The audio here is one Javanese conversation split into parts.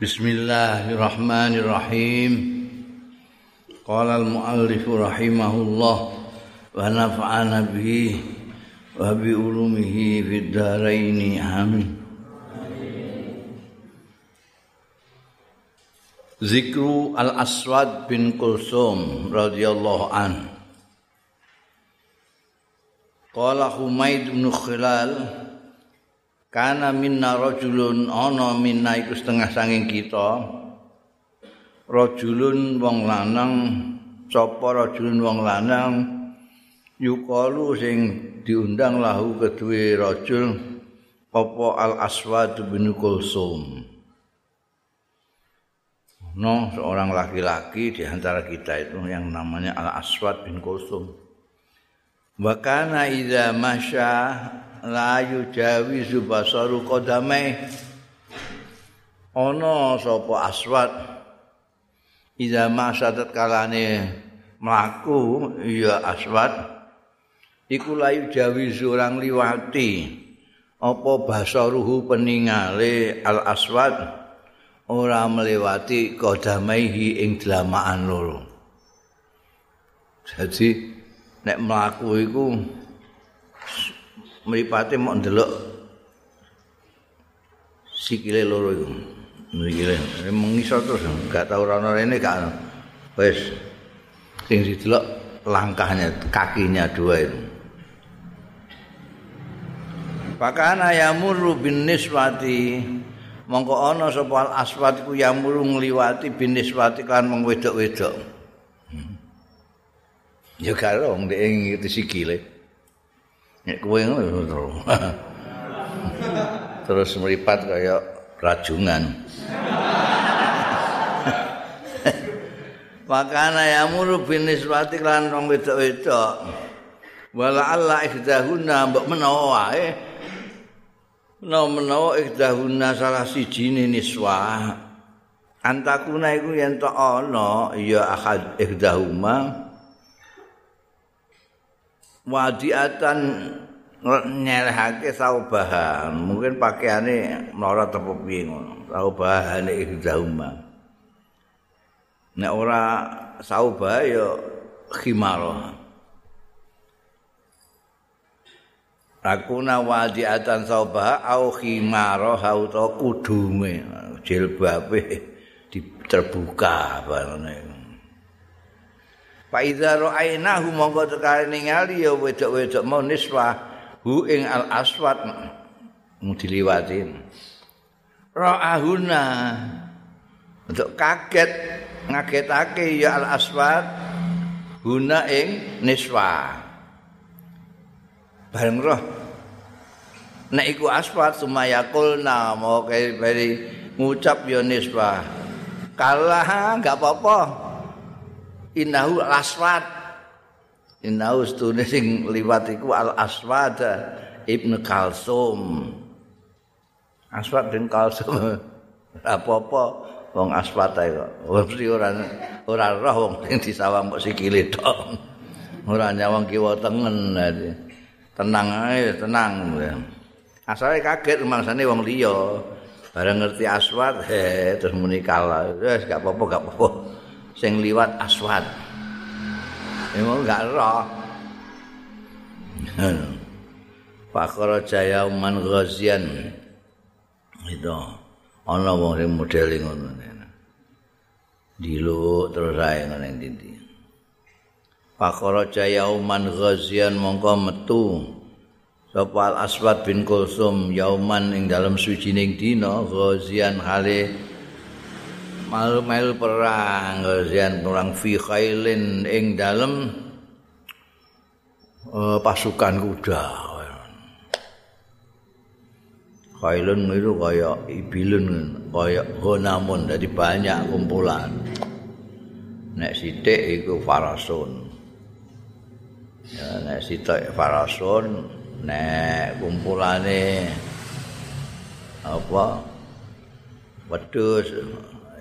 Bismillahirrahmanirrahim. Qala al-muallif rahimahullah wa nafa'ana bihi wa bi ulumihi fid dharain amin. Zikru Al-Aswad bin Kulsum radhiyallahu an. Qala Humaid bin Khilal Kana minna rajulun ana minna iku setengah sanging kita. Rajulun wong lanang, sapa rajulun wong lanang yukalu sing diundang lahu kedue rajul apa al aswad bin kulsum. No, seorang laki-laki di antara kita itu yang namanya al aswad bin kulsum. Wakana idza masya layu jawi subasaru kodamai ana sapa aswat ida masadat kalane mlaku ya aswat iku layu jawi surang liwati apa basaruhu peningale al aswat ora melewati kodamaihi ing dlamaan loro. Jadi nek mlaku iku mripate mok ndelok sikile loro iku mrikile mengiso terus gak tau ora ana rene gak wis sing didelok langkahnya kakinya dua itu Pakana yamuru bin niswati mongko ana sapa al aswat iku yamuru ngliwati bin niswati kan mung wedok-wedok. Hmm. Ya karo ndek ing sikile. Nek kowe terus meripat kaya rajungan. Makana ya muru binis lan wong wedok-wedok. Wala Allah ikhdahuna mbok menawa wae. No menawa ikhdahuna salah siji niswa. Antakuna iku yen to ana ya ahad ikhdahuma. Wadiatan nyelehake saubahan. Mungkin pakaiane mlorot apa piye ngono. Saubahane ikhdauma nek ora saubah ya khimaro Akuna wadiatan saubah au khimaro hauta kudume. Jilbabe terbuka barane Fa idza ra'ainahu monggo tekane ningali ya wedok-wedok mau niswa hu ing al aswad mung diliwati. Ra'ahuna untuk kaget ngagetake ya al aswad guna ing niswa. Bareng roh nek iku aswad sumayaqulna mau kaya ngucap ya niswa. Kalah enggak apa-apa. Innahu al-aswad. Innahu stune sing liwat iku al-aswad ibnu kalsum. Aswad bin kalsum. Apa-apa wong aswad ae kok. Mesti ora ora roh wong sing disawang kok sikile tok. Ora nyawang kiwa tengen tenang ae tenang. Asale kaget mangsane wong liya. Bareng ngerti aswad he terus muni kalah wis gak apa-apa gak apa-apa sing liwat aswad. Emang gak roh. Pakara Jaya Uman Ghazian. Itu ana wong sing model ngono. Diluk terus ae ngene ndi. Pakara Jaya Uman Ghazian mongko metu Sapa Aswad bin Kulsum yauman ing dalam sucining dina Ghazian hale malu-malu perang gazian perang fi khailin ing dalem uh, pasukan kuda. Khailun itu kaya ibilun kaya gonamun jadi banyak kumpulan. Nek sithik iku farasun. Ya nek sithik farasun nek kumpulane apa? Wedhus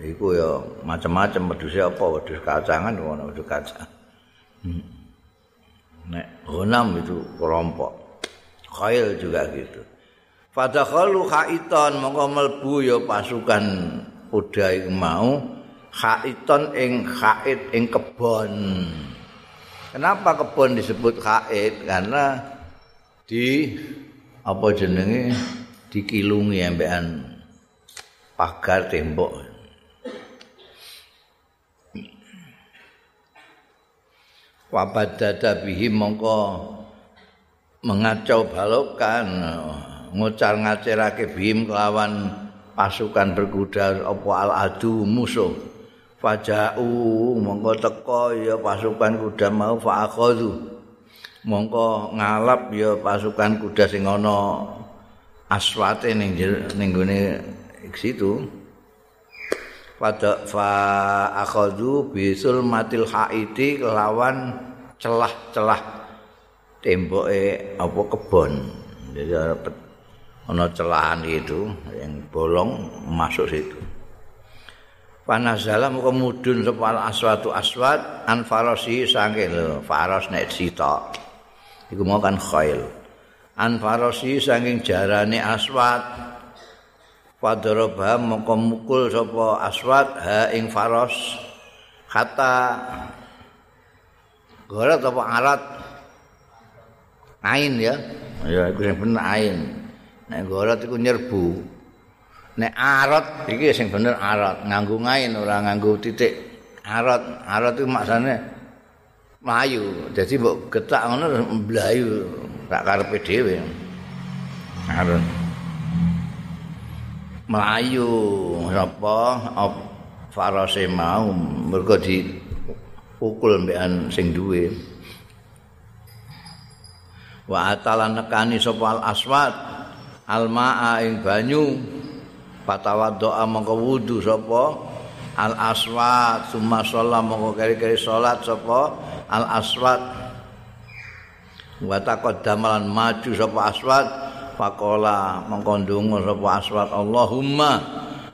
iku ya macam-macam wedhus apa wedhus kacangan ngono wedhus kacang hmm. nek gonam itu kelompok. Khail juga gitu. Fadakhalu khaitan mongko melbu ya pasukan kuda iku mau. Khaiton ing khait ing kebon. Kenapa kebon disebut khait? Karena di apa jenenge? Dikilungi ambekan pagar tembok wabadada bihi mongko mengacau balokan ngucar ngacirake bihim kelawan pasukan berkuda apa al adu musuh. Fajau mongko teko ya pasukan kuda mau fa mongko ngalap ya pasukan kuda sing ana aswate ning ning gone situ pada fa akhadhu bisul matil haiti kelawan celah-celah temboke apa kebon. Jadi ana celahan itu yang bolong masuk situ. Panazala muka mudun sepal aswatu aswat an farosi sangke lho faros nek sita iku mau kan khail. An farosi saking jarane aswat Fadaraba mongko mukul sapa aswad ha ing faros kata gorat apa alat ain ya? Ya iku sing bener ain. Nek gorat iku nyerbu. Nek arat iki sing bener arat. Nganggo ain ora nganggo titik arat. Arat itu maksane mlayu. Dadi mbok getak ngono mlayu. Tak karepe dhewe. Arat melayu apa farase mau mergo dipukul mbekan sing duwe. Wa atalan nekani sapa al aswad al maa ing banyu doa mongko wudu sapa? Al aswad summa sholat mongko keri-keri salat sapa? Al aswad. Wa taqaddamalan maju sapa aswad faqala mongko ndonga sapa aswat Allahumma.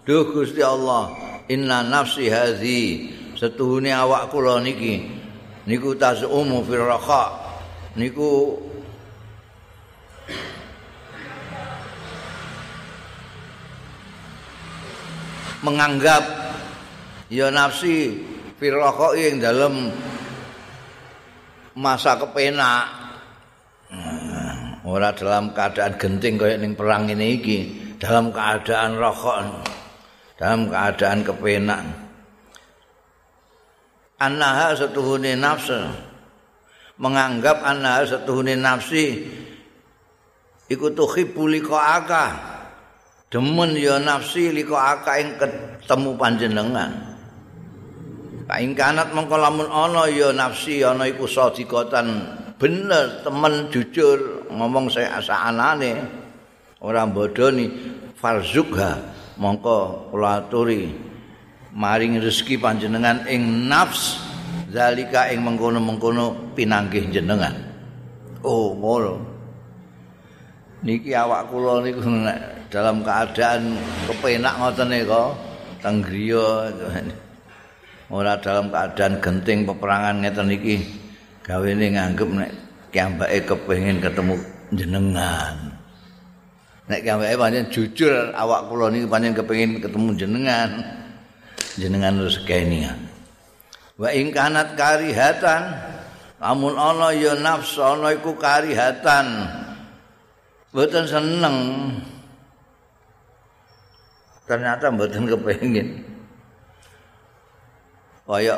Duh Gusti Allah. Inna nafsi hadhi setuhune awak kula niki. Niku tazumu fir raqa. Niku menganggap ya nafsi fir raqa ing dalem masa kepenak ora dalam keadaan genting kaya ning perang ini iki dalam keadaan rokok dalam keadaan kepenak. Annaha setuhune nafsu. Menganggap annaha setuhune nafsi iku tuhibbu liqa'aka. Demen ya nafsi liqa'aka ing ketemu panjenengan. Kain kanat mengko lamun ana ya nafsi ana iku sadikatan bener temen jujur ngomong saya asa anane. Ora bodoni farzukha mongko kula aturi maring rezeki panjenengan ing nafs zalika ing mengkono-mengkono pinanggih jenengan. Oh ngono niki awak kula niku dalam keadaan kepenak ngoten nika teng griya ora dalam keadaan genting peperangan ngeten iki gawene nganggep nek kiambake kepengin ketemu jenengan. Nek kiambake pancen jujur awak kula niki pancen kepengin ketemu jenengan. Jenengan rezeki Wa ing kanat karihatan lamun ana ya nafsu ana iku karihatan. Mboten seneng. Ternyata mboten kepengin. Kaya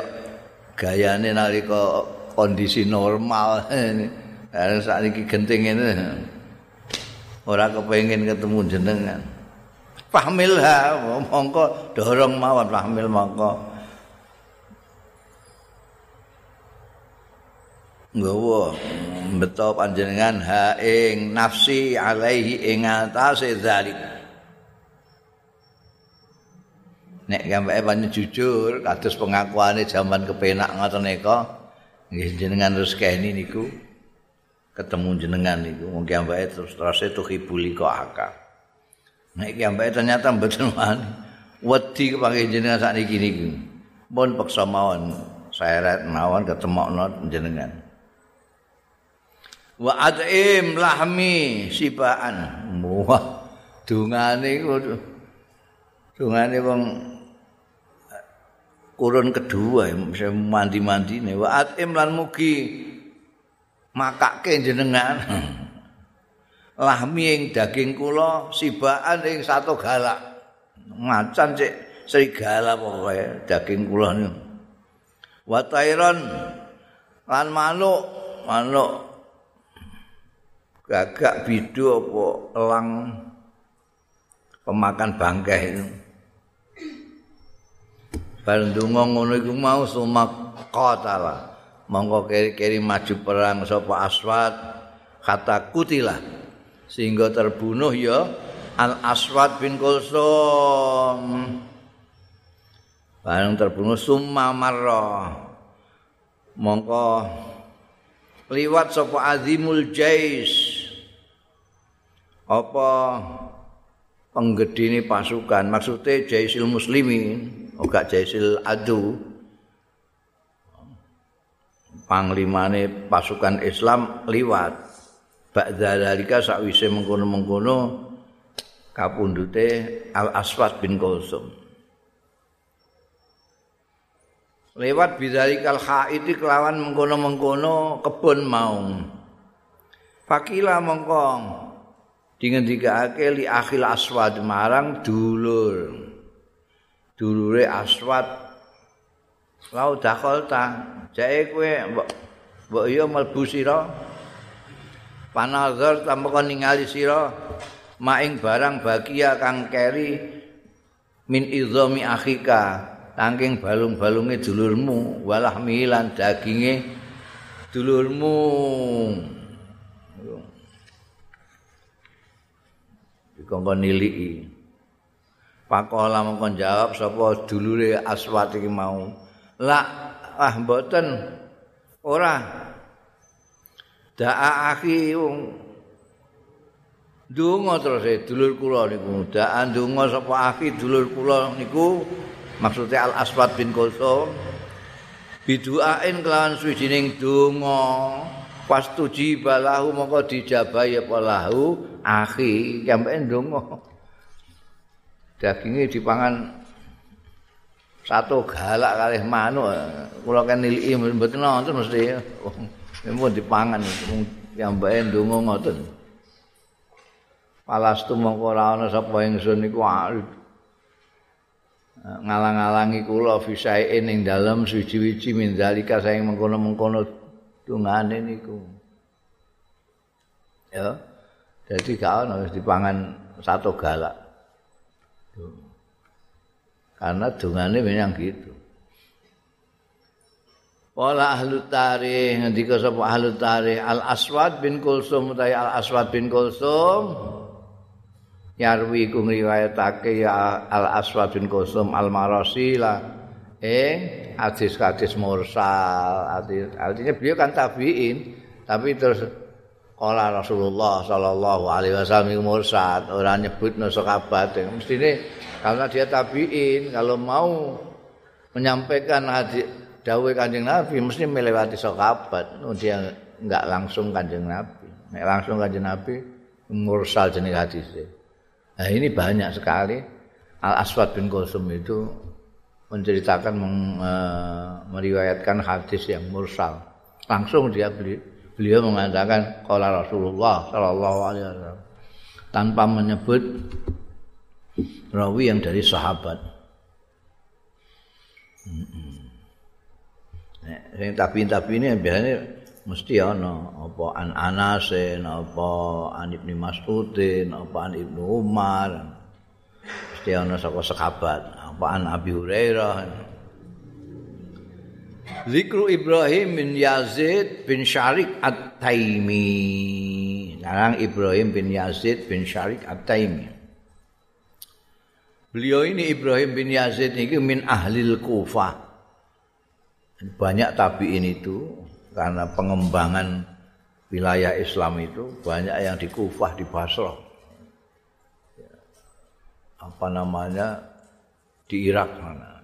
gayane nalika kondisi normal. Karena saat genting ini. Orang kepengen ketemu jenengan. Fahmil ha, mongko dorong mawon fahmil mongko. Nggawa beto panjenengan ha ing nafsi alaihi ing atase zalik. Nek gambake panjenengan jujur kados pengakuane zaman kepenak ngoten nika. Nggih jenengan rezeki niku ketemu jenengan niku. Mung kiambake terus terus itu hibuli kok akal. Nek kiambake ternyata mboten wani wedi kepanggih jenengan sak niki niku. Pun peksa mawon seret mawon ketemokno jenengan. Wa adim lahmi sibaan. Wah dungane iku dungane wong kurun kedua mandi-mandi ne wa atim lan mugi makake jenengan. Lahmi ing daging kula sibaan ing satu galak. Macan cek serigala pokoke daging kula niku. Wa tairon lan manuk manuk gagak bidu apa elang pemakan bangkai itu bareng donga ngono iku mau sumak qatala. Monggo keri-keri maju perang sapa aswad kata kutilah. Sehingga terbunuh ya al aswad bin kulsum. Bareng terbunuh summa marra. Mongko liwat sapa azimul jais. Apa penggedini pasukan? Maksudnya jaisil muslimin ora jaisil adu. Panglimane pasukan Islam liwat. Ba'da dalika sakwise mengkono-mengkono kapundute Al Aswad bin Kulsum. Lewat bidzalikal haiti kelawan mengkono-mengkono kebun mau fakila mongkong. Dingendikake li akhil aswad marang dulur dulure aswad lau dakolta jae kowe mbok iya mlebu sira. Panazar tanpa ningali sira. Maing barang bagia kang keri. Min izami akhika. Tangking balung-balunge dulurmu. Walah milan daginge dulurmu. Dikongkon niliki pakola mongkon jawab sapa dulure aswat iki mau. La ah mboten. Ora. Da'a akhi Dungo terus e dulur kula niku. Daan dungo sapa akhi dulur kula niku. Maksudnya Al Aswad bin Kulsum biduain kelawan suwijining donga pas tuji balahu mongko dijabahi apa lahu akhi. Sampe donga dagingnya dipangan satu galak kali manuk kula kan niliki mboten nonton mesti mun dipangan yang bae donga ngoten Palastu mongko ora ana sapa ingsun niku ngalang-alangi kula fisain ing dalem suci-suci min zalika saing mengkono-mengkono dungane niku. Ya. Jadi gak ono dipangan satu galak. Karena dungane memang gitu. Wala ahlu tarikh ngendika sapa ahlu tarikh Al Aswad bin Kulsum utawi Al Aswad bin Kulsum. Yarwi ku ngriwayatake ya Al Aswad bin Qusum Al Marasila eh hadis-hadis mursal. Artinya beliau kan tabiin. Tapi terus kala Rasulullah sallallahu alaihi wasallam mursal ora nyebut no sahabat mesti ini karena dia tabiin kalau mau menyampaikan hadis dawuh Kanjeng Nabi mesti melewati sahabat dia enggak langsung Kanjeng Nabi. Nek langsung Kanjeng Nabi mursal jeneng hadisnya Nah ini banyak sekali. Al Aswad bin Qasum itu menceritakan meng, e, meriwayatkan hadis yang mursal. Langsung dia beli, beliau mengatakan qala Rasulullah sallallahu alaihi wasallam tanpa menyebut rawi yang dari sahabat. Yang tapi-tapi ini biasanya mesti ana apa an Anas apa an Ibnu Mas'udin apa an Ibnu Umar mesti ana saka sahabat apa an Abi Hurairah Zikru Ibrahim bin Yazid bin Syarik At-Taimi. Narang Ibrahim bin Yazid bin Syarik At-Taimi. Beliau ini Ibrahim bin Yazid ini min ahlil Kufah Banyak tabiin itu karena pengembangan wilayah Islam itu banyak yang di Kufah di Basrah. Apa namanya? Di Irak mana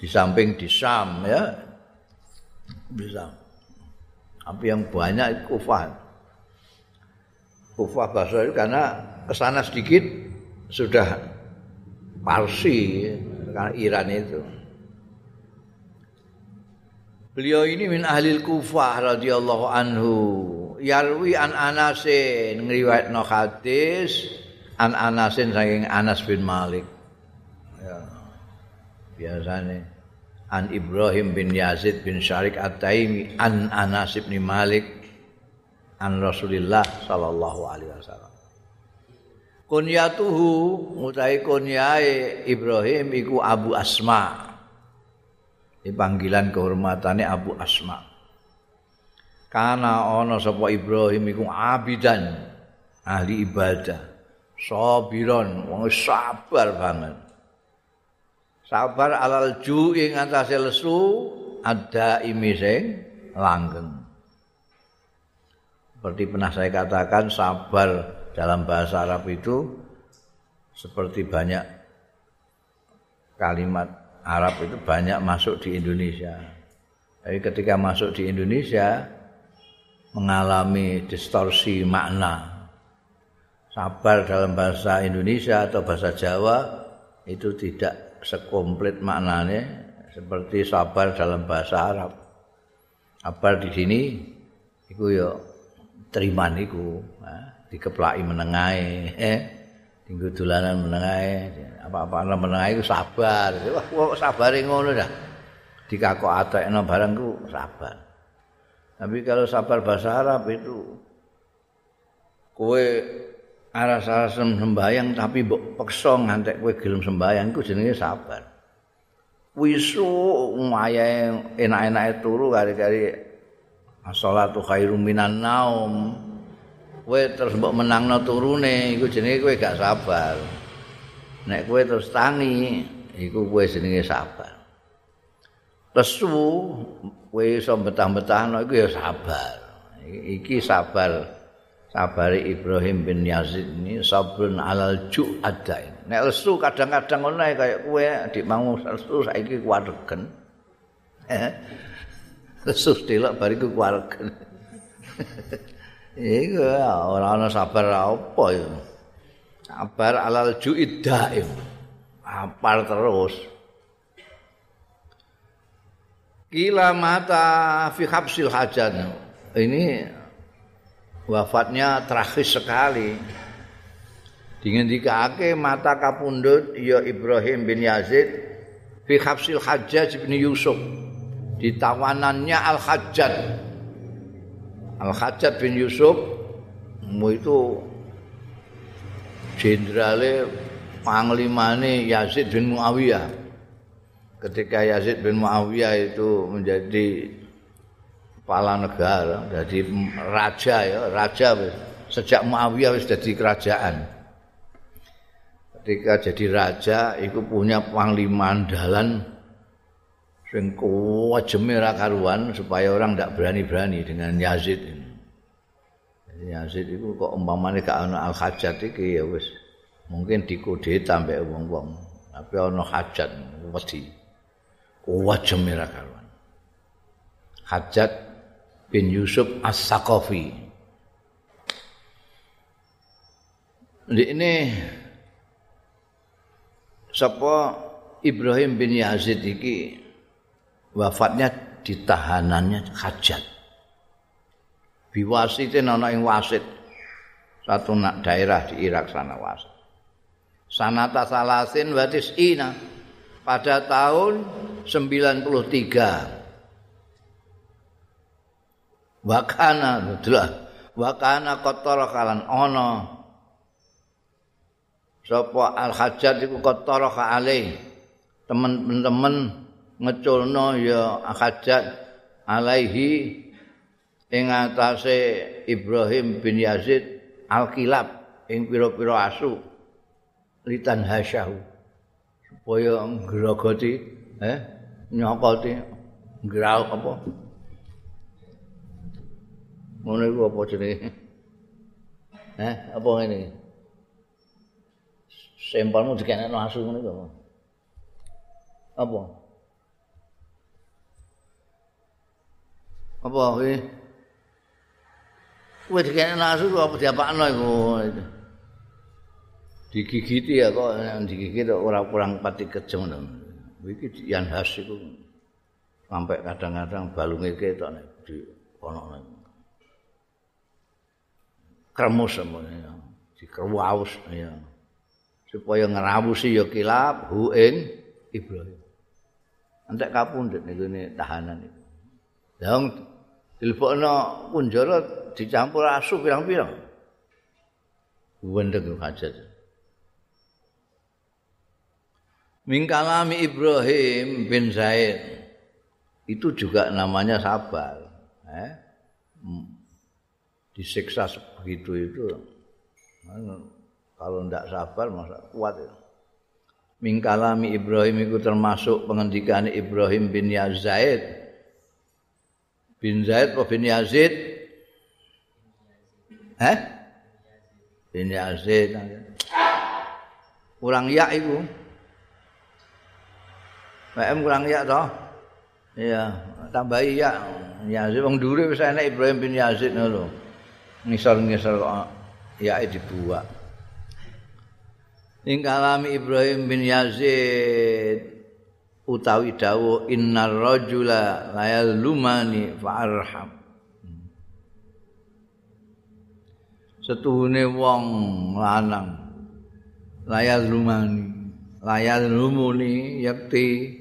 di samping di Sam ya bisa tapi yang banyak Kufah Kufah Basrah itu karena ke sana sedikit sudah Parsi karena Iran itu Beliau ini min ahli Kufah radhiyallahu anhu. Yarwi an Anasin ngriwayatno hadis an Anasin saking Anas bin Malik. Ya. Biasane an Ibrahim bin Yazid bin Syarik At-Taimi an Anas bin Malik an Rasulillah sallallahu alaihi wasallam. Kunyatuhu mutai kunyae Ibrahim iku Abu Asma. Di panggilan kehormatannya Abu Asma. Karena ana sapa Ibrahim iku abidan ahli ibadah. Sabiron wong sabar banget. Sabar alal ju ing antase lesu ada imi sing langgeng. Seperti pernah saya katakan sabar dalam bahasa Arab itu seperti banyak kalimat Arab itu banyak masuk di Indonesia. Tapi ketika masuk di Indonesia mengalami distorsi makna. Sabar dalam bahasa Indonesia atau bahasa Jawa itu tidak sekomplit maknanya seperti sabar dalam bahasa Arab. Sabar di sini itu ya terima niku. Nah. dikeplaki menengae eh tinggu dolanan menengae apa-apa ana menengae iku sabar wah kok sabare ngono dah dikakok atekno barang ku sabar tapi kalau sabar bahasa Arab itu kowe aras-aras sembayang tapi mbok peksa ngantek kowe gelem sembayang iku jenenge sabar. Wisu mayae enak-enake turu kari-kari as-shalatu khairum minan naum. Kowe terus mbok menangno turune iku jenenge kowe gak sabar. Nek kowe terus tangi iku kowe jenenge sabar. Lesu kowe iso betah-betahno iku ya sabar. Iki sabar sabari Ibrahim bin Yazid ini sabrun alal ju'adain nek lesu kadang-kadang ngono kaya kowe dik mau lesu saiki kuwaregen lesu delok bariku kuwaregen Iku ora ana sabar apa ya. Sabar alal juid daim. Apal terus. Kila mata fi hajat. Ini wafatnya terakhir sekali. Dingendikake mata kapundut ya Ibrahim bin Yazid fi habsil hajjaj bin Yusuf. Ditawanannya Al-Hajjaj Al-Hajjat bin Yusuf itu jenderale panglimane Yazid bin Muawiyah. Ketika Yazid bin Muawiyah itu menjadi kepala negara, jadi raja ya, raja sejak Muawiyah wis jadi kerajaan. Ketika jadi raja, itu punya panglima andalan sing kuwajeme ra karuan supaya orang ndak berani-berani dengan Yazid ini. Yazid itu kok umpamane gak ana al-hajat iki ya wis mungkin dikudeta mbek wong-wong. Tapi ana hajat wedi. Kuwajeme ra karuan. Hajat bin Yusuf As-Saqafi. Ini sapa Ibrahim bin Yazid iki wafatnya di tahanannya hajat. Biwasitin ana ing wasit. Satu nak daerah di Irak sana wasit. Sanata salasin watis ina pada tahun 93. Wakana adalah wakana kotor kalan ono. Sapa al hajat iku kotor ka teman-teman ngeculno ya hajat alaihi ing atase Ibrahim bin Yazid al-Kilab ing pira-pira asu. Litan hasyahu. Supaya ngrogoti eh nyokoti ngrau apa ngono iku apa jenenge? Eh apa ngene? Sempalmu dikene asu iku apa? Apa? Apa kuwi kuwi dikene nasu apa diapakno iku? Digigiti ya kok digigit ora kurang pati kejeng to iki yang khas iku sampai kadang-kadang balunge ketok nek di ono kremus semuanya di kerwaus ya supaya ngerawusi ya kilap hu ing Ibrahim entek kapundhut niku ne tahanan itu Yang dilebokno kunjara dicampur asu pirang-pirang. Wendeng hajat. Mingkalami Ibrahim bin Zaid itu juga namanya sabar. Eh? Disiksa sebegitu itu. Kalau tidak sabar masa kuat itu. Mingkalami Ibrahim itu termasuk pengendikan Ibrahim bin Yazid bin Zaid atau bin Yazid? Eh? Bin Yazid. Kurang ya itu. PM kurang ya toh? Iya, tambah ya. Yazid wong dure wis enek Ibrahim bin Yazid ngono. Ngisor-ngisor kok ya dibuat. Ing kalami Ibrahim bin Yazid utawi dawuh innar rajula layal lumani fa'arham. Setuhune wong lanang layal lumani layal lumuni yakti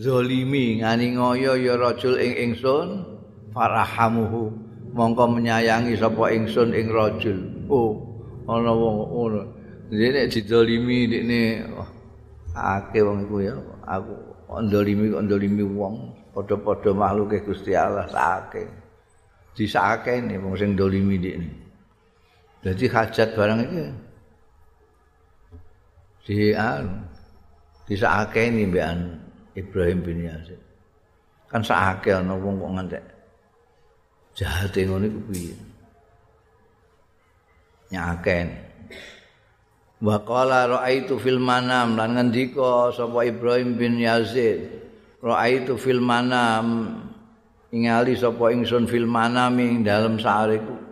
zalimi ngani ngoyo ya rajul ing ingsun farahamuhu mongko menyayangi sapa ingsun ing rajul. Oh ana wong ngono. Dene didolimi dene oh, akeh wong iku ya. Aku ndolimi kok ndolimi wong. Padha-padha makhluke Gusti Allah sakake disake ne wong sing ndolimi dikne dadi hajat barang iki di anu disake ne mbekan Ibrahim bin Yazid. Kan sakake ana wong kok ngantek jahat ngono iku piye? Nyaken. Wa qala ra'aitu fil manam lan ngendika sapa Ibrahim bin Yazid. Ra'aitu fil manam ingali sapa ingsun fil manam ing dalem sariku.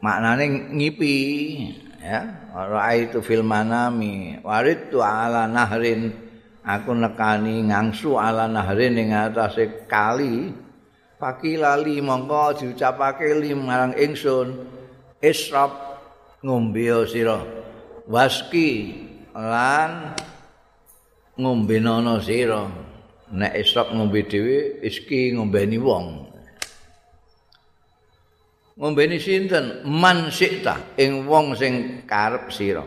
maknane ngipi ya raaitu fil manami waritu ala nahrin. Aku nekani ngangsu ala nahrin ing atase kali. Pakilali mongko diucapake limarang ingsun. Israb ngombe sira. Waski lan ngombe nono sira. Nek israb ngombe dhewe iski ngombeni wong ngombeni sinten? Man sikta ing wong sing karep sira.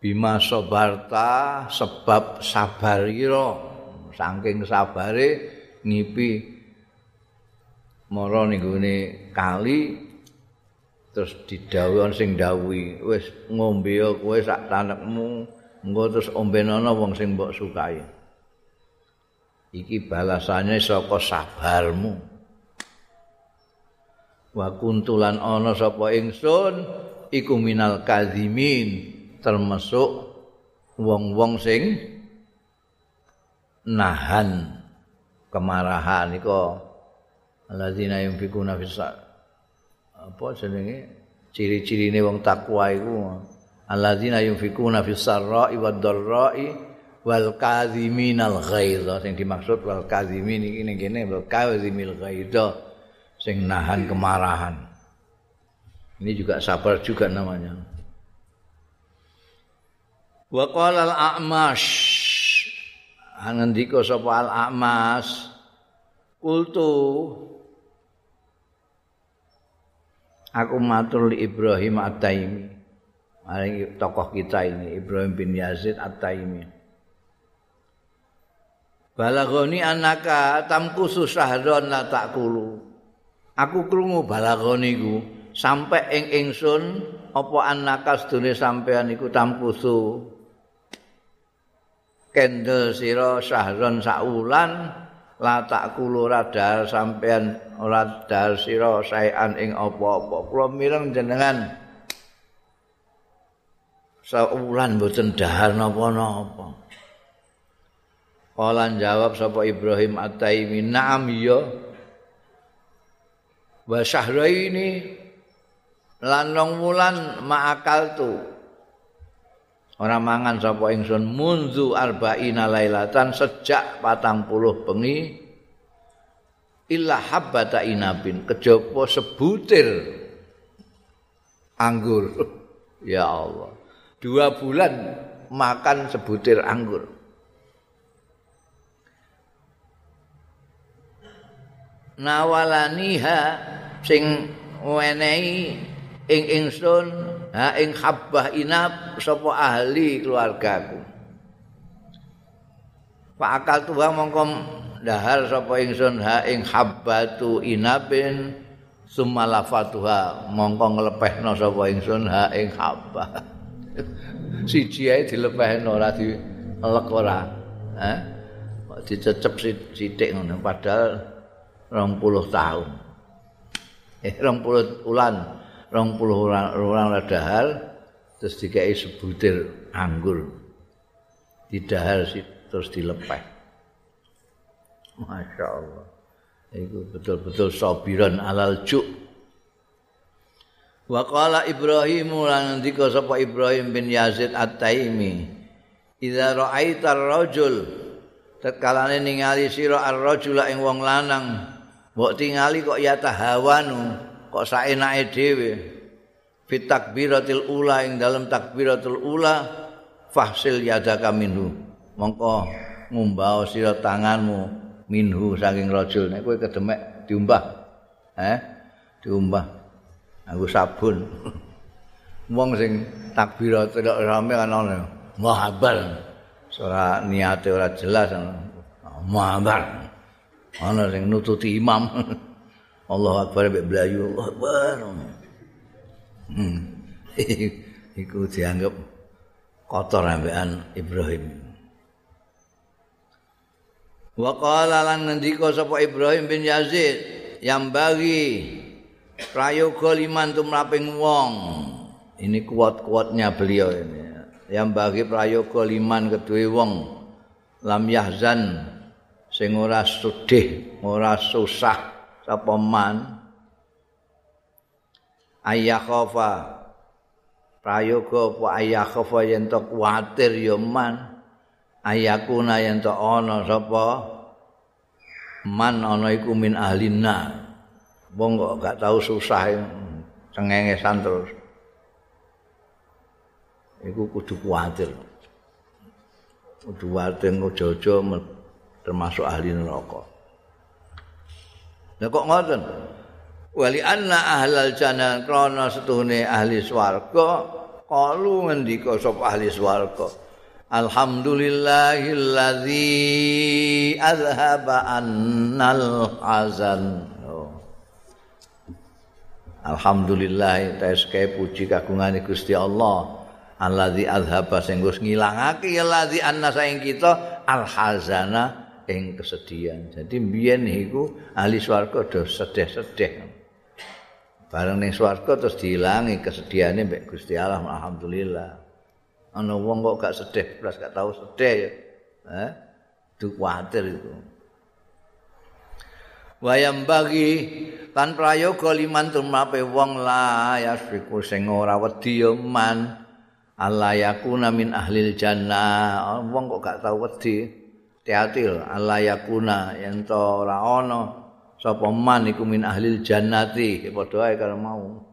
Bima sabarta sebab sabar ira saking sabare ngipi mara ning kali terus didhawuhi sing dawuhi wis ngombe kowe sak tanekmu engko terus ombenono wong sing mbok sukai. Iki balasane saka sabarmu wa kuntulan ana sapa ingsun iku minal kadzimin termasuk wong-wong sing nahan kemarahan iku alladzina yunfikuna fis apa jenenge? Ciri-cirine wong takwa iku. Alladzina yunfikuna fis sarra'i wad dharra'i wal kadziminal ghaidha. Sing dimaksud wal kadzimin iki ning kene wal kadzimil ghaidha sing nahan kemarahan. Ini juga sabar juga namanya. Wa qala al-a'mash. Angendika sapa al-a'mas kultu aku matur li Ibrahim At-Taimi. Maring tokoh kita ini Ibrahim bin Yazid At-Taimi. Balagoni anaka tamkusu sahron la takulu aku krungu balagone iku sampe ing ingsun apa anakas dune sampean iku tamkusu kendel sira sahron saulan la tak kulura dal sampean ora dal sira saean ing apa-apa. Kula mireng jenengan. Saulan mboten dahar napa-napa. Kala jawab sapa Ibrahim At-Taimi na'am ya wa syahraini lan rong wulan ma'akal tu. Ora mangan sapa ingsun munzu arba'ina lailatan sejak patang puluh bengi illa habbata inabin kejaba sebutir anggur. Ya Allah dua bulan makan sebutir anggur nawalaniha sing wenehi ing ingsun ha ing habbah inab sapa ahli keluargaku. Pak akal tuwa mongko dahar sapa ingsun ha ing habbatu inabin sumalafatuha mongko nglepehno sapa ingsun ha ing habbah siji ae dilepehno ora dilek ora ha? Dicecep sithik ngono padahal 20 tahun. Eh 20 ulan rong puluh orang dahal terus dikai sebutir anggur. Didahal terus dilepeh. Masya Allah. Itu betul-betul sobiran alal juk. Wa qala Ibrahim lan ndika sapa Ibrahim bin Yazid At-Taimi Idza ra'aita ar-rajul tetkalane ningali sira ar-rajula ing wong lanang mbok tingali kok ya tahawanu kok saenake dhewe. Fit takbiratil ula ing dalam takbiratul ula fahsil yadaka minhu. Mongko ngumbau sira tanganmu minhu saking rajul. Nek kowe kedemek diumbah. Eh? Diumbah. Aku sabun. Wong sing takbiratul rame kan ana muhabbar ora niate ora jelas. Muhabbar ana sing nututi imam Allah Akbar mbek blayu Allah Akbar. Hmm. Iku dianggap kotor ambekan Ibrahim. Wa qala lan ngendika sapa Ibrahim bin Yazid yang bagi prayoga liman tumraping wong. Ini kuat-kuatnya beliau ini. Yang bagi prayoga liman kedue wong lam yahzan sing ora sedih, ora susah sapa man? Ayah khofa. Prayoga apa ayah khofa yen to kuwatir ya man? Ayakuna yen to ana sapa? Man ana iku min ahlina wong kok gak tau susah cengengesan terus. Iku kudu kuwatir kudu kuwatir ngojo termasuk ahli neraka Lah kok ngoten? Wali anna ahlal jannah krana setuhune ahli swarga kalu ngendika sapa ahli swarga Alhamdulillahilladzi azhaba annal hazan oh. Alhamdulillah taeske puji kagungane Gusti Allah alladzi azhaba sing wis ngilangake ya ladzi anna saing kita al hazana ing kesedihan. Jadi mbiyen iku ahli swarga do sedih-sedih. Bareng ning swarga terus diilangi kesedihane mbek Gusti Allah alhamdulillah. Ana wong kok gak sedih, blas gak tahu sedih ya. Eh? Du kuatir itu. Wayam bagi tan prayoga liman tumape wong la ya sing ora wedi man Allah yakuna min ahlil jannah. Wong kok gak tahu wedi. Teatil Allah yakuna yen to ora ana sapa man iku min ahlil jannati padha ae karo mau.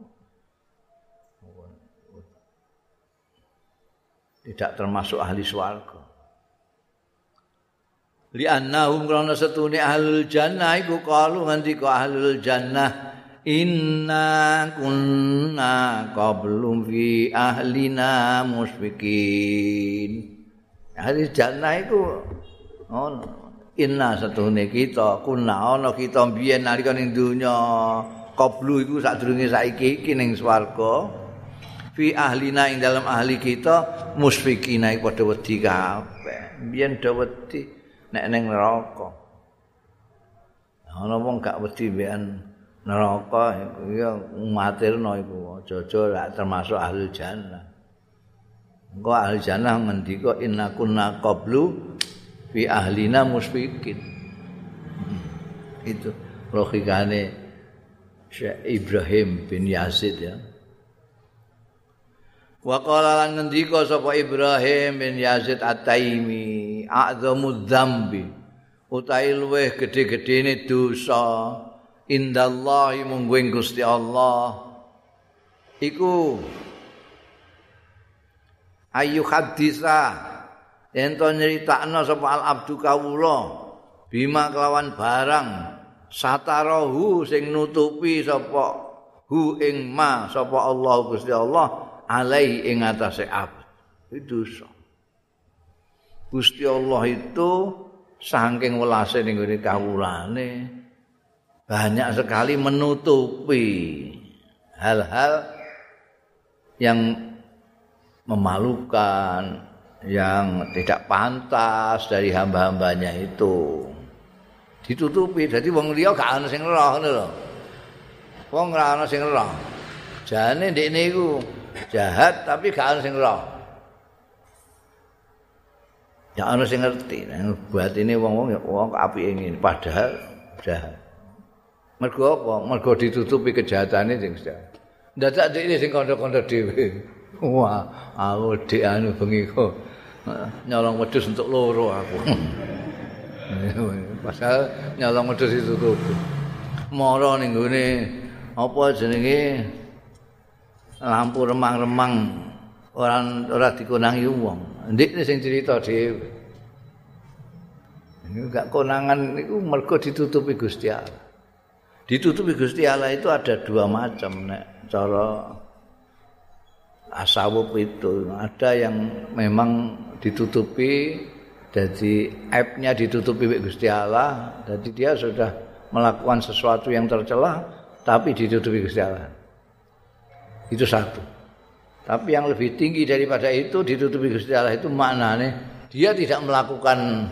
Tidak termasuk ahli swarga. Li annahum krana setune ahlul jannah iku kalu nganti ka ahlul jannah inna kunna qablum fi ahlina musfikin ahli jannah iku ono. Inna satuhune kita kuna ono kita. Biyen nalika ning donya qablu iku sadurunge saiki iki ning swarga. Fi ahlina ing dalam ahli kita musfikina iku padha wedi kabeh. Biyen do wedi nek ning neraka. Ana wong gak wedi mbekan neraka iku ya matirno iku aja-aja termasuk ahli jannah. Engko ahli jannah ngendika inna kunna qablu fi ahlina musfikin itu logikane Syekh Ibrahim bin Yazid ya. Wa qala lan ngendika sapa Ibrahim bin Yazid At-Taimi, a'zamu dzambi. Utahe luweh gedhe-gedhene dosa. Indallahi mungguing Gusti Allah. Iku ayu hadisa ento nyeritakno sapa al abdu kawula bima kelawan barang satarahu sing nutupi sapa hu ing ma sapa Allah Gusti Allah alai ing atase abad itu dosa. Gusti Allah itu saking welase ning ngene kawulane banyak sekali menutupi hal-hal yang memalukan yang tidak pantas dari hamba-hambanya itu ditutupi jadi wong liya gak ana sing roh ngono lho wong ora ana sing roh jane ndekne iku jahat tapi gak ana sing roh. Ya ana sing ngerti, buat ini wong-wong ya wong apike ngene padahal jahat. Mergo apa? Mergo ditutupi kejahatane sing jahat. Dadak dhek sing kandha-kandha dhewe. Wah, aku dhek anu bengi kok nyolong wedhus untuk loro aku. Pasal nyolong wedhus itu tutup. Moro ning gone apa jenenge lampu remang-remang orang ora dikonangi wong. Ndik sing cerita dhewe. Enggak konangan itu mergo ditutupi Gusti Allah. Ditutupi Gusti Allah itu ada dua macam nek cara asawuf itu ada yang memang ditutupi jadi aibnya ditutupi Gusti Allah jadi dia sudah melakukan sesuatu yang tercela tapi ditutupi Gusti Allah Itu satu. Tapi yang lebih tinggi daripada itu ditutupi Gusti Allah itu maknanya dia tidak melakukan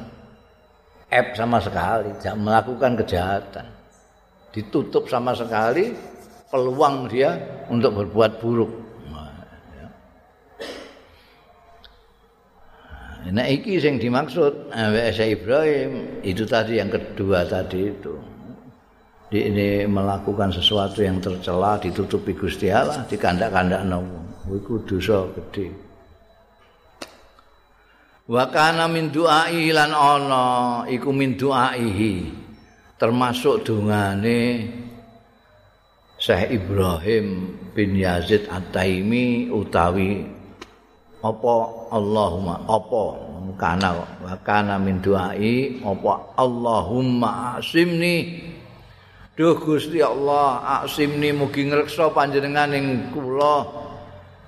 app sama sekali, tidak melakukan kejahatan. Ditutup sama sekali peluang dia untuk berbuat buruk. Nah, iki yang dimaksud WS Ibrahim itu tadi yang kedua tadi itu. di ini melakukan sesuatu yang tercela ditutupi Gusti Allah di kandak-kandak wong iku dosa gede wa kana min du'ai lan ana iku min du'aihi termasuk dungane Syekh Ibrahim bin Yazid At-Taimi utawi apa Allahumma apa kana wa kana min du'ai apa Allahumma asimni Duh Gusti Allah, aksimni mugi ngreksa panjenengan ing kula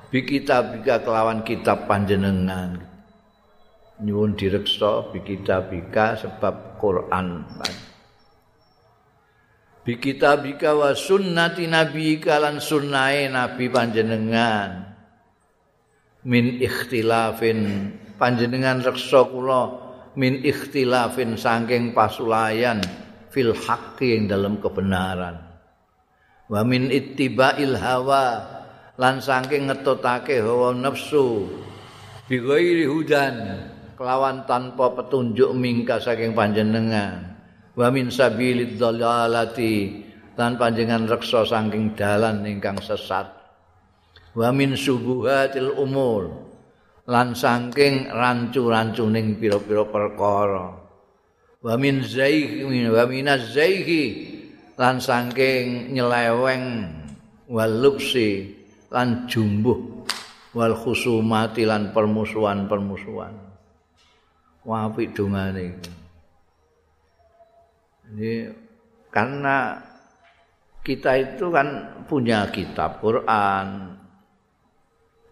bi kitabika kelawan kitab panjenengan. Nyuwun direksa bi kitabika sebab Quran. Bi kitabika wa sunnati nabiyika lan sunnahe nabi panjenengan. Min ikhtilafin. Panjenengan reksa kula min ikhtilafin saking pasulayan. fil haqqi ing dalam kebenaran. Wa min ittiba'il hawa lan saking ngetutake hawa nafsu bi ghairi hudan kelawan tanpa petunjuk mingka saking panjenengan. Wa min sabilid dhalalati lan panjenengan reksa saking dalan ingkang sesat wa min subuhatil umur. Lan saking rancu-rancuning pira-pira perkara. Wa min zaih wa minaz lan saking nyeleweng wal luksi. Lan jumbuh wal khusumati lan permusuhan-permusuhan. Wah apik dongane ini karena kita itu kan punya kitab Quran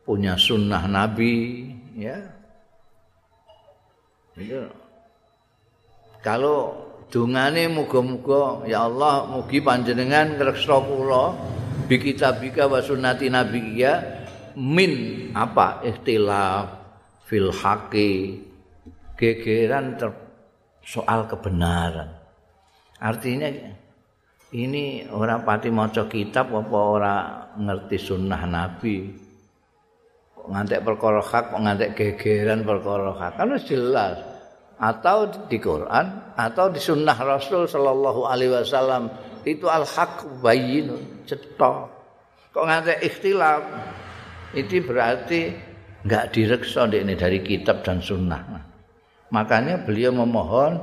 punya sunnah Nabi ya. Itu kalau dungane muga-muga ya Allah mugi panjenengan ngreksa kula bi kitabika wa sunnati nabiyya min apa? Ikhtilaf fil haqi gegeran soal kebenaran. Artinya ini orang pati maca kitab apa ora ngerti sunnah nabi ngantek perkara hak ngantek gegeran perkara hak kan jelas atau di Quran atau di sunnah Rasul Shallallahu Alaihi Wasallam itu al haq bayin cetok kok nggak ikhtilaf itu berarti enggak direksa ini dari kitab dan sunnah. Makanya beliau memohon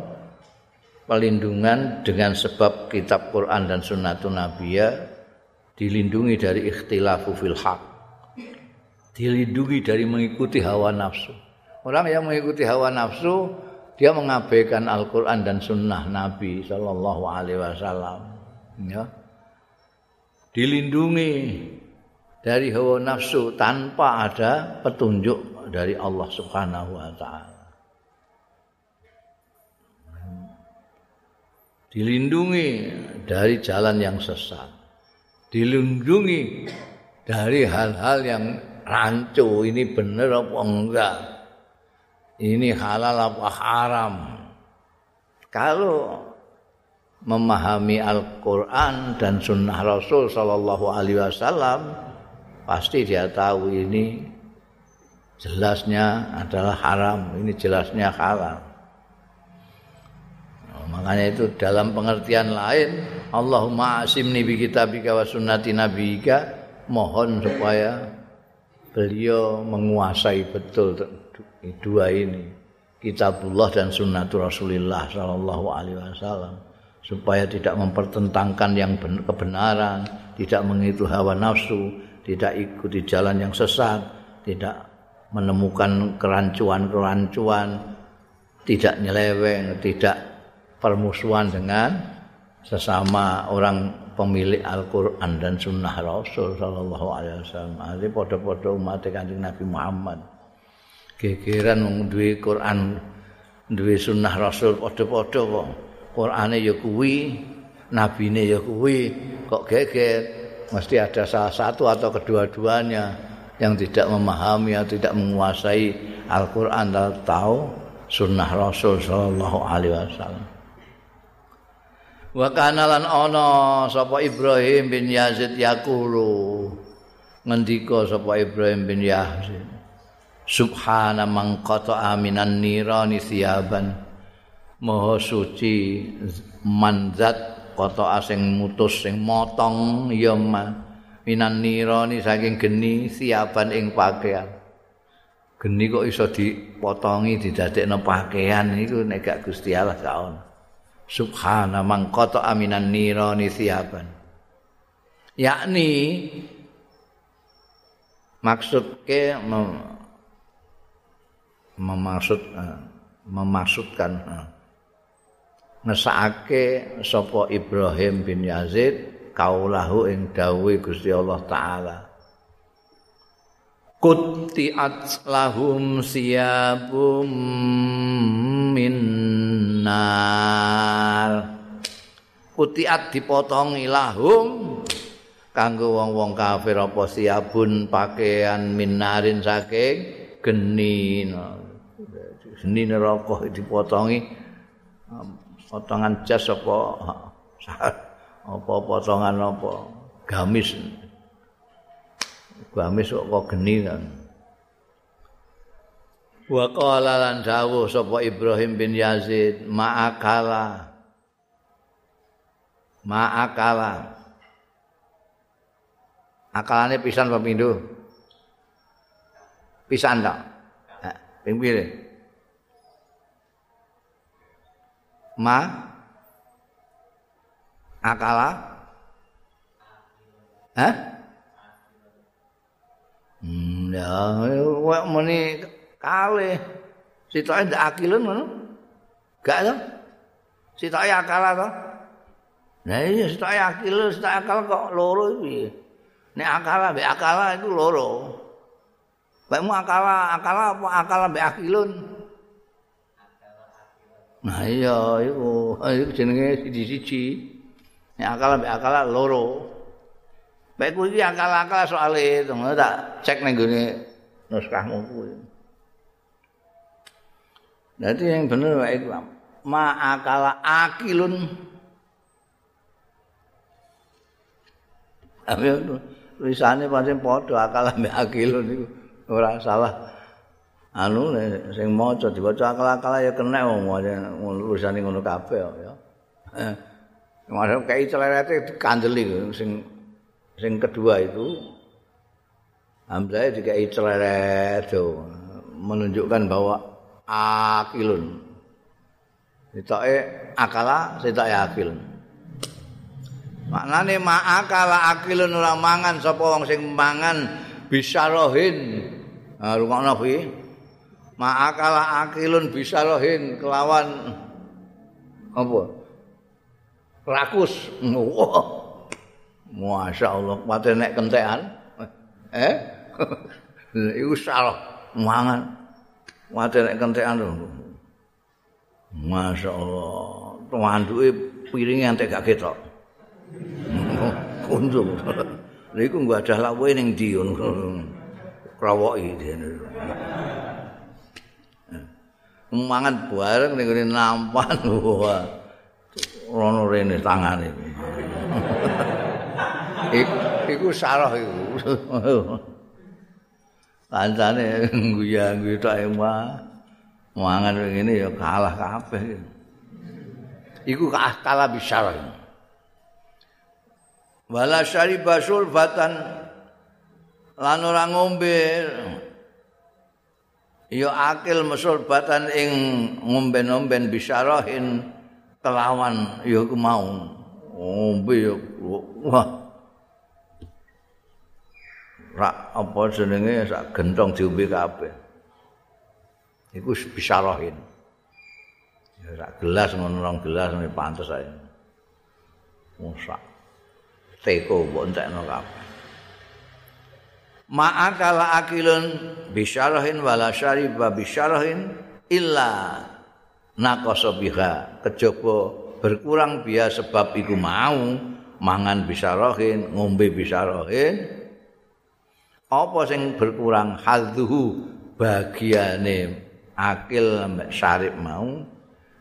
pelindungan dengan sebab kitab Quran dan sunnatun nabiyah dilindungi dari ikhtilafu fil haq. Dilindungi dari mengikuti hawa nafsu. Orang yang mengikuti hawa nafsu dia mengabaikan Al-Qur'an dan sunnah Nabi sallallahu alaihi wasallam. Ya. Dilindungi dari hawa nafsu tanpa ada petunjuk dari Allah Subhanahu wa taala. Dilindungi dari jalan yang sesat. Dilindungi dari hal-hal yang rancu ini benar apa enggak ini halal apa haram. Kalau memahami Al-Quran dan Sunnah Rasul Sallallahu Alaihi Wasallam, pasti dia tahu ini jelasnya adalah haram, ini jelasnya halal. Nah, makanya itu dalam pengertian lain, Allahumma asimni bi kitabika wa sunnati mohon supaya beliau menguasai betul dua ini kitabullah dan sunnatul rasulillah sallallahu alaihi wasallam supaya tidak mempertentangkan yang kebenaran tidak mengikuti hawa nafsu tidak ikuti jalan yang sesat tidak menemukan kerancuan-kerancuan tidak nyeleweng tidak permusuhan dengan sesama orang pemilik Al-Quran dan Sunnah Rasul Sallallahu Alaihi Wasallam. Ini podo-podo umat kanjeng Nabi Muhammad. gegeran wong duwe Quran duwe sunah Rasul padha-padha kok Qurane ya kuwi nabine ya kuwi kok geger mesti ada salah satu atau kedua-duanya yang tidak memahami atau tidak menguasai Al-Qur'an atau tahu sunnah Rasul sallallahu alaihi wasallam Wa kana lan ana sapa Ibrahim bin Yazid yaqulu. Ngendika sapa Ibrahim bin Yazid subhana man qata'a minan nirani siyaban maha suci manzat qata'a sing mutus sing motong ya minan nirani saking geni siyaban ing pakaian. Geni kok iso dipotongi didadekno pakaian iku nek gak Gusti Allah gak ono subhana man qata'a minan nirani siyaban yakni maksudke memaksud uh, memasukkan uh, ngesake sapa Ibrahim bin Yazid kaulahu ing dawuh Gusti Allah taala Kutiat lahum siyabum minnar Kutiat dipotong ilahum kanggo wong-wong kafir apa siabun pakaian minarin saking geni. Seni neraka dipotongi potongan jas apa apa potongan apa gamis gamis kok geni kan. Wa qala lan dawuh sapa Ibrahim bin Yazid ma'akala. Ma'akala. Akalane pisan pindho? Pisan tak ping pire? Ma? Akala? Hah? Hmm, ya, wek muni kale. Sitoke ndak akilun ngono. Gak to? Sitoke akala to? Nah iya sitoke akil, sitoke akal kok loro iki. Nek akala mbek akala itu loro. Baikmu akala, akala apa akala mbek akilun? Nah iya iku, iku jenenge siji-siji. Nek akal mbek akal loro. Baik kuwi akal-akal soal itu, tak cek ning gone naskahmu kuwi. Dadi yang bener wae iku. Ma akala akilun. Tapi tulisane pancen padha akal mbek akilun iku ora salah. anu sing maca diwaca akal-akal ya kena wong urusan ngono kabeh ya. Eh, Masuk kayak celerete kandeli sing sing kedua itu Hamzah dikai celeret menunjukkan bahwa akilun. Sitoke akala, sitoke akil. Maknane ma'akala akilun ora mangan sapa wong sing mangan bisarohin. Nah, rungokno kuwi. Ma'akala akilun bisarohin kelawan apa? Rakus. Wah. Masya Allah, mati nek kentekan. Eh? Iku salah mangan. Mati nek kentekan lho. Masya Allah. Tuanduke piringnya antek gak ketok. Kunjung. Lha iku gak ada lawe ning ndi ngono. Krawoki dene. Mangan bareng ngene nampan. Wah. Rono rene tangane. Iku salah iku. Kancane guya-guyu tok emang. Mangan ngene ya kalah kabeh. Iku kalah bisyarah. Wala syariba sulfatan lan ora ngombe ya akil mesulbatan ing ngomben-omben bisyarahin kelawan ya mau ngombe ya wah rak apa jenenge sak gentong diombe kabeh. Iku bisa rohin. Ya gelas ngono rong gelas ngene pantes ae. Musak. Teko mbok entekno kabeh. Ma'akala akilun bisyarahin wala syariba bisyarahin illa naqasa biha kejaba berkurang biya sebab iku mau mangan bisyarahin ngombe bisyarahin apa sing berkurang? Hadzuhu bagiane akil mbek syarif mau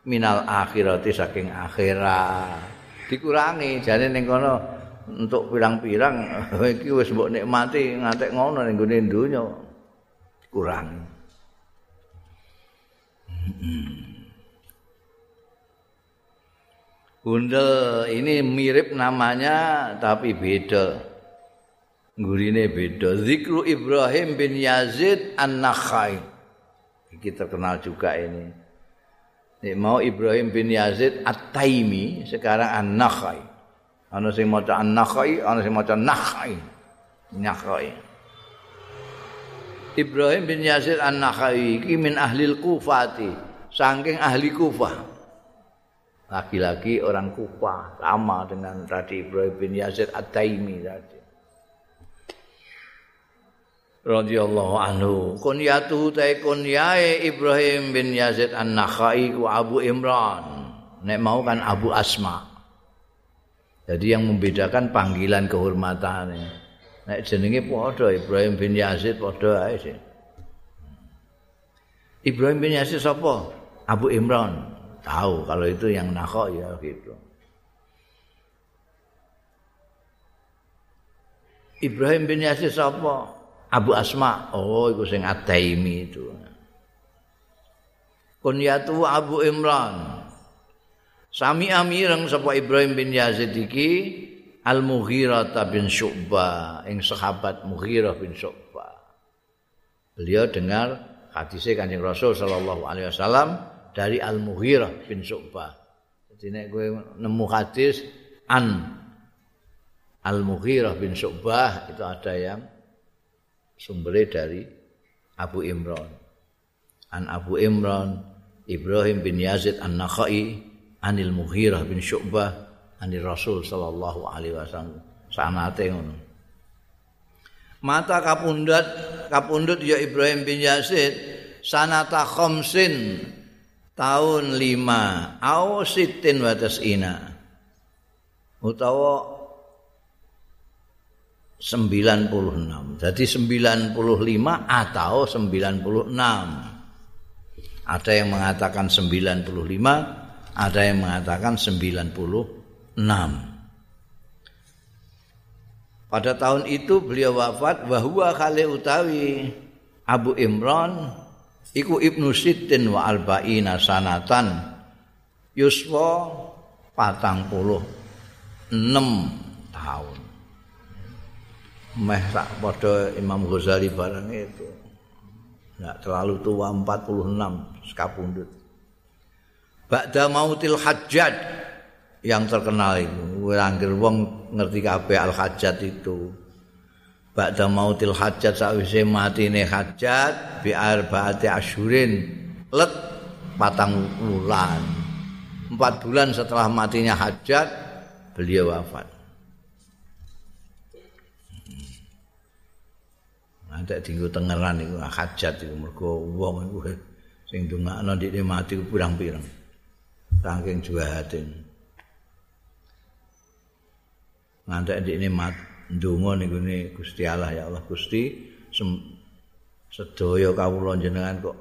minal akhirati saking akhirat. Dikurangi jane ning kono untuk pirang-pirang iki wis mbok nikmati ngantek ngono ning gone donya. Kurangi Gundel ini mirip namanya tapi beda. Gurine beda. Zikru Ibrahim bin Yazid An-Nakhai. Ini terkenal juga ini. Ini mau Ibrahim bin Yazid At-Taimi, sekarang An-Nakhai. Ana sing maca An-Nakhai, ana sing maca Nakhai. Nakhai. Ibrahim bin Yazid An-Nakhai iki min ahli Kufati, saking ahli Kufah. Laki-laki orang Kufah sama dengan tadi Ibrahim bin Yazid At-Taimi tadi. Radhiyallahu anhu. Kunyatu ta kunyae Ibrahim bin Yazid An-Nakhai ku Abu Imran. Nek mau kan Abu Asma. Jadi yang membedakan panggilan kehormatannya. Nek jenenge padha Ibrahim bin Yazid padha ae sih. Ibrahim bin Yazid sapa? Abu Imran. Tahu kalau itu yang Nakhai ya gitu. Ibrahim bin Yazid sapa Abu Asma. Oh, iku sing Adaimi itu. Kunyatu Abu Imran. Sami amireng sapa Ibrahim bin Yazid iki Al-Mughirah bin Syu'bah, ing sahabat Mughirah bin Syu'bah. Beliau dengar hadisnya Kanjeng Rasul sallallahu alaihi wasallam dari Al-Mughirah bin Syu'bah. Jadi nek kowe nemu hadis an Al-Mughirah bin Syu'bah itu ada yang sumbernya dari Abu Imran. An Abu Imran Ibrahim bin Yazid An-Nakhai Anil Mughirah bin Syu'bah Anil Rasul sallallahu alaihi wasallam sanate ngono. Mata kapundut kapundut ya Ibrahim bin Yazid sanata khamsin tahun lima au sitin watas ina utawa 96. Jadi 95 atau 96. Ada yang mengatakan 95, ada yang mengatakan 96. Pada tahun itu beliau wafat bahwa kali utawi Abu Imran iku Ibnu Sittin wa Alba'ina sanatan yuswa patang puluh enam tahun meh tak padha Imam Ghazali barang itu. Enggak terlalu tua 46 sekapundut. Ba'da mautil hajjat yang terkenal itu. Anggere wong ngerti kabeh al hajjat itu. Ba'da mautil hajjat sawise matine hajjat bi arba'ati asyurin let patang bulan empat bulan setelah matinya hajjat beliau wafat Ada tinggu tengeran itu hajat itu mergo wong itu sing dongakno ndek mati pirang-pirang. Saking juahatin. Ngantek ndek mat ndonga niku Gusti Allah ya Allah Gusti sedaya kawula jenengan kok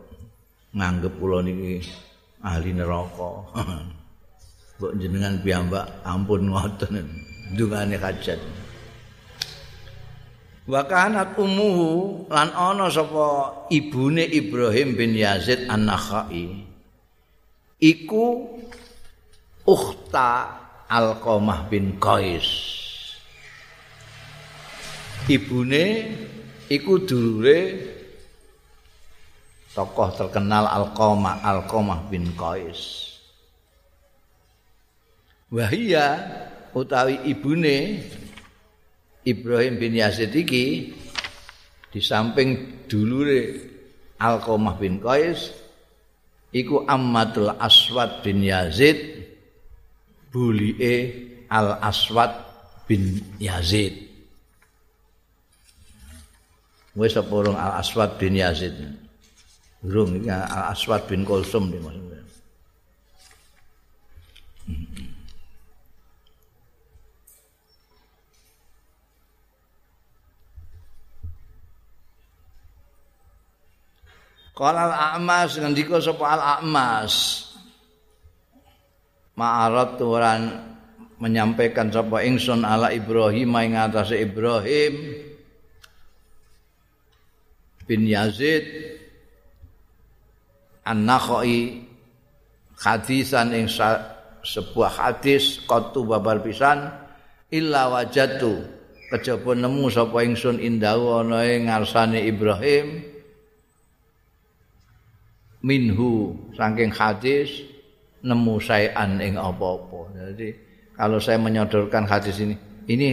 nganggep kula niki ahli neraka. Mbok jenengan piyambak ampun ngoten ndungane hajat. Wa kanat ummuhu lan ana sapa ibune Ibrahim bin Yazid An-Nakhai iku ukhta Alqamah bin Qais. Ibune iku dulure tokoh terkenal Alqamah Alqamah bin Qais. Wahia utawi ibune Ibrahim bin Yazid iki di samping dulure Alqamah bin Qais iku Ammatul Aswad bin Yazid bulie Al Aswad bin Yazid. Wis apa Al Aswad bin Yazid? Durung iki Al Aswad bin Kulsum maksudnya Qala al-A'mas ngendika sapa al-A'mas. Ma'arat turan menyampaikan sapa ingsun ala Ibrahim ing atase Ibrahim bin Yazid An-Nakhai hadisan ing sebuah hadis qatu babar pisan illa wajatu kejaba nemu sapa ingsun indahu ana ngarsane Ibrahim minhu saking hadis nemu sayan ing apa-apa. Jadi kalau saya menyodorkan hadis ini, ini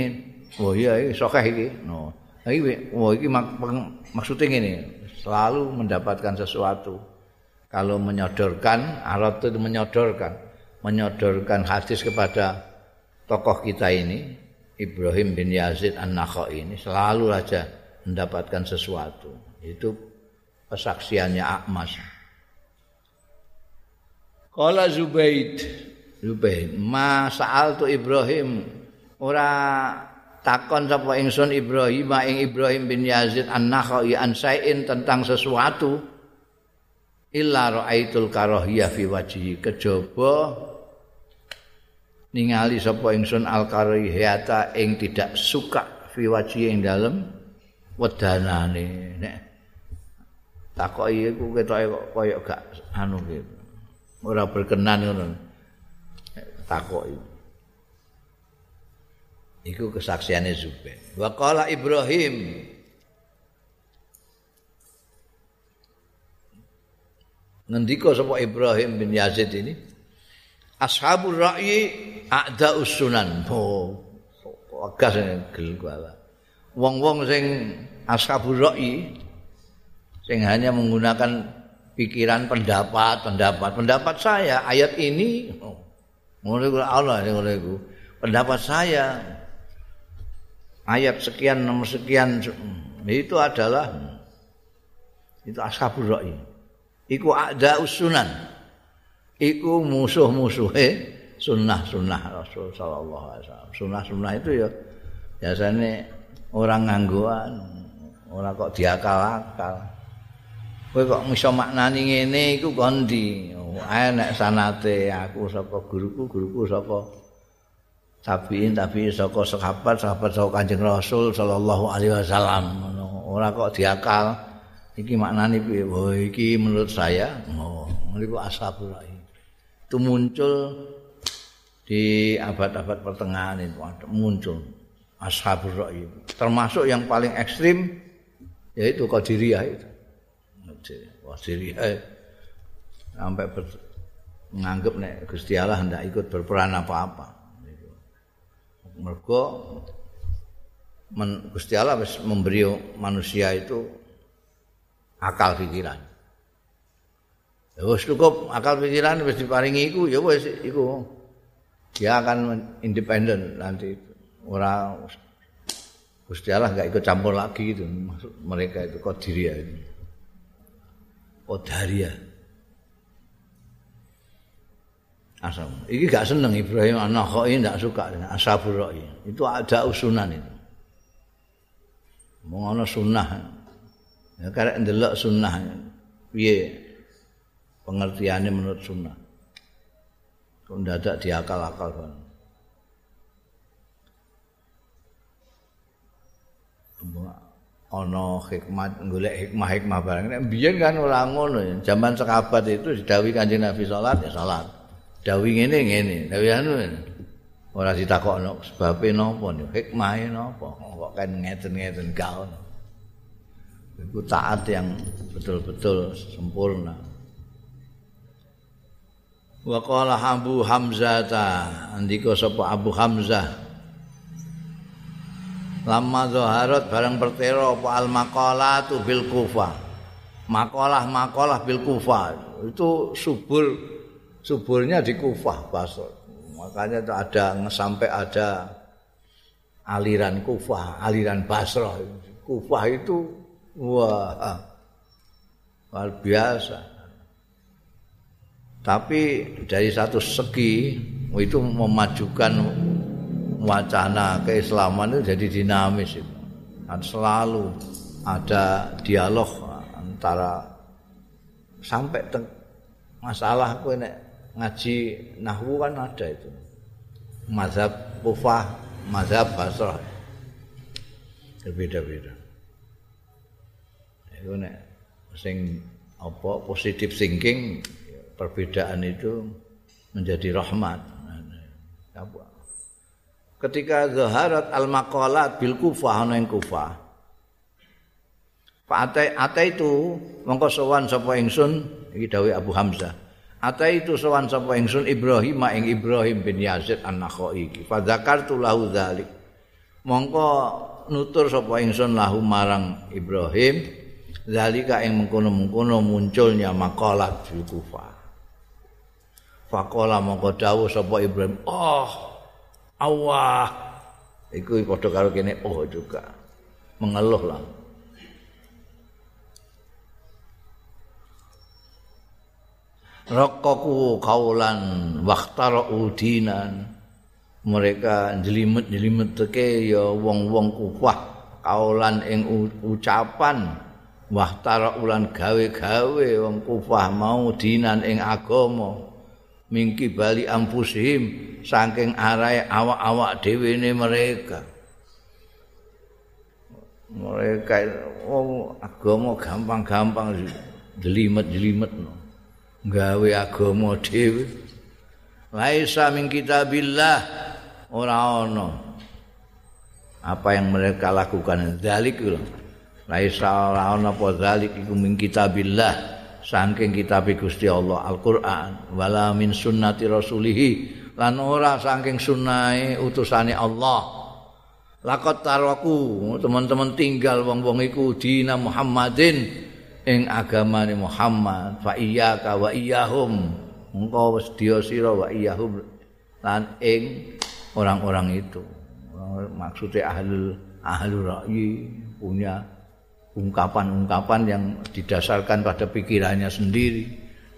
oh iya ini sokeh iki. No. Iki oh iki mak maksudnya ini selalu mendapatkan sesuatu. Kalau menyodorkan, Arab itu menyodorkan, menyodorkan hadis kepada tokoh kita ini, Ibrahim bin Yazid An-Nakhai ini selalu aja mendapatkan sesuatu. Itu kesaksiannya Akmas. Kala Zubaid. Zubaid ma sa'al tu Ibrahim. Ora takon sapa ingsun Ibrahim ing Ibrahim bin Yazid an-Nakhai an tentang sesuatu. Illa raaitul karahiyah fi wajhi kejaba ningali sapa ingsun al karahiyata ing tidak suka fi wajhi ing dalem wedanane. Nek takoki iku ketoke kaya gak anu gitu ora berkenan ngono. Takoki iku. Kesaksiane Zubair. Wa qala Ibrahim. Ngendika sapa Ibrahim bin Yazid ini? Ashabul ra'yi a'da usunan oh agas gel kuala wong-wong sing ashabul ra'yi sing hanya menggunakan pikiran pendapat pendapat pendapat saya. Ayat ini ngono Allah ngono iku. Pendapat saya. Ayat sekian nomor sekian itu adalah itu ashabul ra'i iku ada usunan. Iku musuh-musuhe sunnah-sunnah Rasul sallallahu alaihi wasallam. Sunnah-sunnah itu ya biasanya orang ngangguan orang kok diakal-akal kowe kok iso maknani ngene iku kondi oh, enek sanate aku saka guruku guruku saka tabiin tapi saka sahabat sahabat saka Kanjeng Rasul sallallahu alaihi wasallam. Ora kok diakal. Iki maknani piye? Oh iki menurut saya oh niku ashabul itu muncul di abad-abad pertengahan itu muncul ashabur ra'yi. Termasuk yang paling ekstrim yaitu Qadiriyah itu. Qadiriyah sampai ber, menganggap nek Gusti Allah hendak ikut berperan apa-apa. Mergo Gusti Allah wis memberi manusia itu akal pikiran. Ya wis cukup akal pikiran wis diparingi iku ya wis iku. Dia akan independen nanti orang Gusti Allah enggak ikut campur lagi itu maksud mereka itu Qadiriyah ini. Qadariyah. Asam. Iki gak seneng Ibrahim An-Nakhai ndak suka dengan Ashabul Ra'i. Itu ada usunan itu. Mau ana sunnah. Ya karek ndelok sunnah. Piye pengertiannya menurut sunnah. Kok ndadak diakal-akal banget. Ana hikmat golek hikmah-hikmah barang nek biyen kan ora ngono ya zaman sekabat itu didhawuhi Kanjeng Nabi salat ya salat. Dawuh ngene ngene. Dawuh anu ora ditakokno sebabe napa niku hikmahe napa? Kok kan ngeten-ngeten gak ono. Itu taat yang betul-betul sempurna. Wa qala Abu Hamzah ta andika sapa Abu Hamzah Lama zaharat barang pertero apa al maqalatu bil kufa. Makalah-makalah bil kufa itu subur suburnya di Kufah Basra. Makanya itu ada sampai ada aliran Kufah, aliran Basra. Kufah itu wah luar biasa. Tapi dari satu segi itu memajukan wacana keislaman itu jadi dinamis itu. Dan selalu ada dialog antara sampai masalah aku nek ngaji nahwu kan ada itu. Mazhab Kufah, mazhab Basrah. Berbeda-beda. Itu nek sing apa positif thinking perbedaan itu menjadi rahmat. Apa? Ketika zaharat al maqalat bil kufah ana ing kufah. Fa atai itu mongko sowan sapa ingsun iki dawuh Abu Hamzah. Atai itu sowan sapa ingsun Ibrahim ing Ibrahim bin Yazid an-Nakhai iki. Fa zakartu lahu dzalik. Mongko nutur sapa ingsun lahu marang Ibrahim zalika ing mengkono-mengkono munculnya maqalat bil kufah. Fakola mongko dawuh sapa Ibrahim oh Allah. Iku padha karo kene oh juga. Mengeluh lah. Rokkoku kaulan waktara udinan mereka jelimet-jelimet teke ya wong-wong kufah kaulan ing ucapan. Waktara ulan gawe-gawe wong kufah mau dinan ing agama. Mingki bali ampusihim saking arahe awak-awak dhewe mereka. Mereka oh agama gampang-gampang jelimet-jelimet no. gawe agama dhewe. Laisa min kitabillah ora ono apa yang mereka lakukan. Zalik laisa ora ono apa zalik iku min kitabillah saking kitab Gusti Allah Al-Qur'an. Wala min sunnati rasulihi lan ora saking sunnahe utusane Allah. Lakot taraku teman-teman tinggal wong-wong iku dina Muhammadin ing agamane Muhammad. Fa iyyaka wa iyyahum. Engko wis dia sira wa iyyahum. Lan ing orang-orang itu. Maksudnya ahlul ahlul ra'yi punya ungkapan-ungkapan yang didasarkan pada pikirannya sendiri,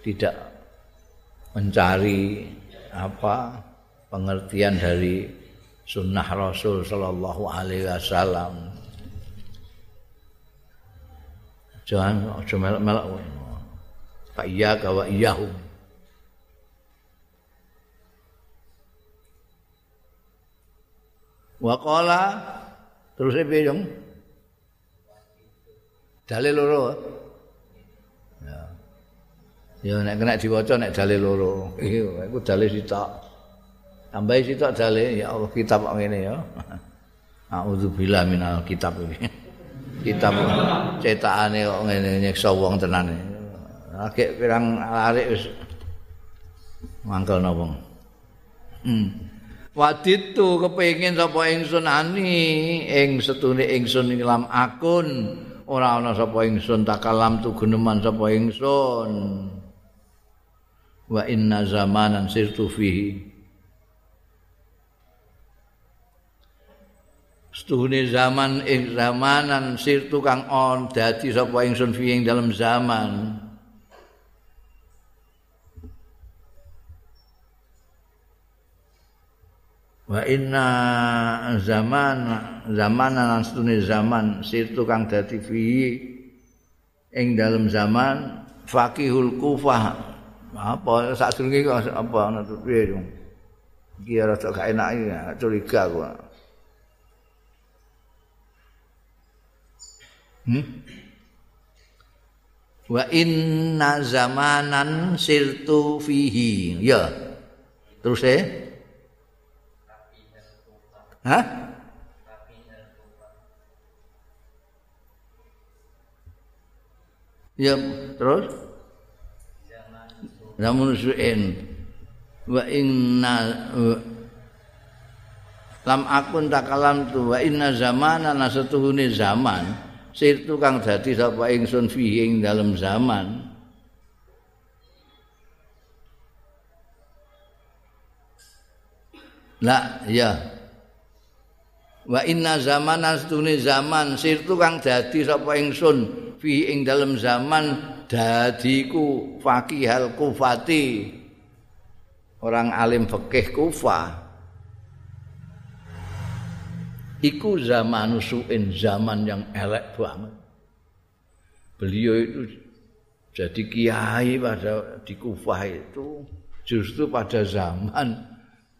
tidak mencari apa pengertian dari sunnah Rasul Shallallahu Alaihi Wasallam. Jangan cuma melak. Pak iya kawa iyahum. Wakola terus saya dalil loro. Ya. Nek kena diwaca nek dalil loro. Iku dalil sitok. Tambahi sitok dalil ya Allah kitab kok ngene ya. A'udzubillah minal kitab iki. Kitab cetakane kok ngene nyiksa wong tenan. Lagi pirang larik wis mangkel wong. Hmm. Waditu kepengin sapa ingsun ani ing setune ingsun ing lam akun ora ana sapa ingsun takalam tu guneman sapa ingsun. Wa inna zamanan sirtu fihi Setuhune zaman ing zamanan sirtu kang on dadi sapa ingsun fi ing dalam zaman. Wa inna zaman zamanan setuhune zaman sirtu kang dadi fi ing dalam zaman faqihul kufah. Apa sak durunge apa ana piye dong. Iki ora gak enak ya, curiga gua. Hmm? Wa inna zamanan sirtu fihi. Ya. Terus eh? Hah? Ya, terus? Zaman su'in. Wa inna lam akun takalam tu wa inna zamanan nasatuhuni zaman. sirtu kang dadi sapa ingsun fihi ing dalem zaman La ya Wa inna zamanan stune zaman sirtu kang dadi sapa ingsun fi ing dalem zaman dadiku faqihal kufati. Orang alim fikih kufah iku zaman suin zaman yang elek banget. Beliau itu jadi kiai pada di Kufah itu justru pada zaman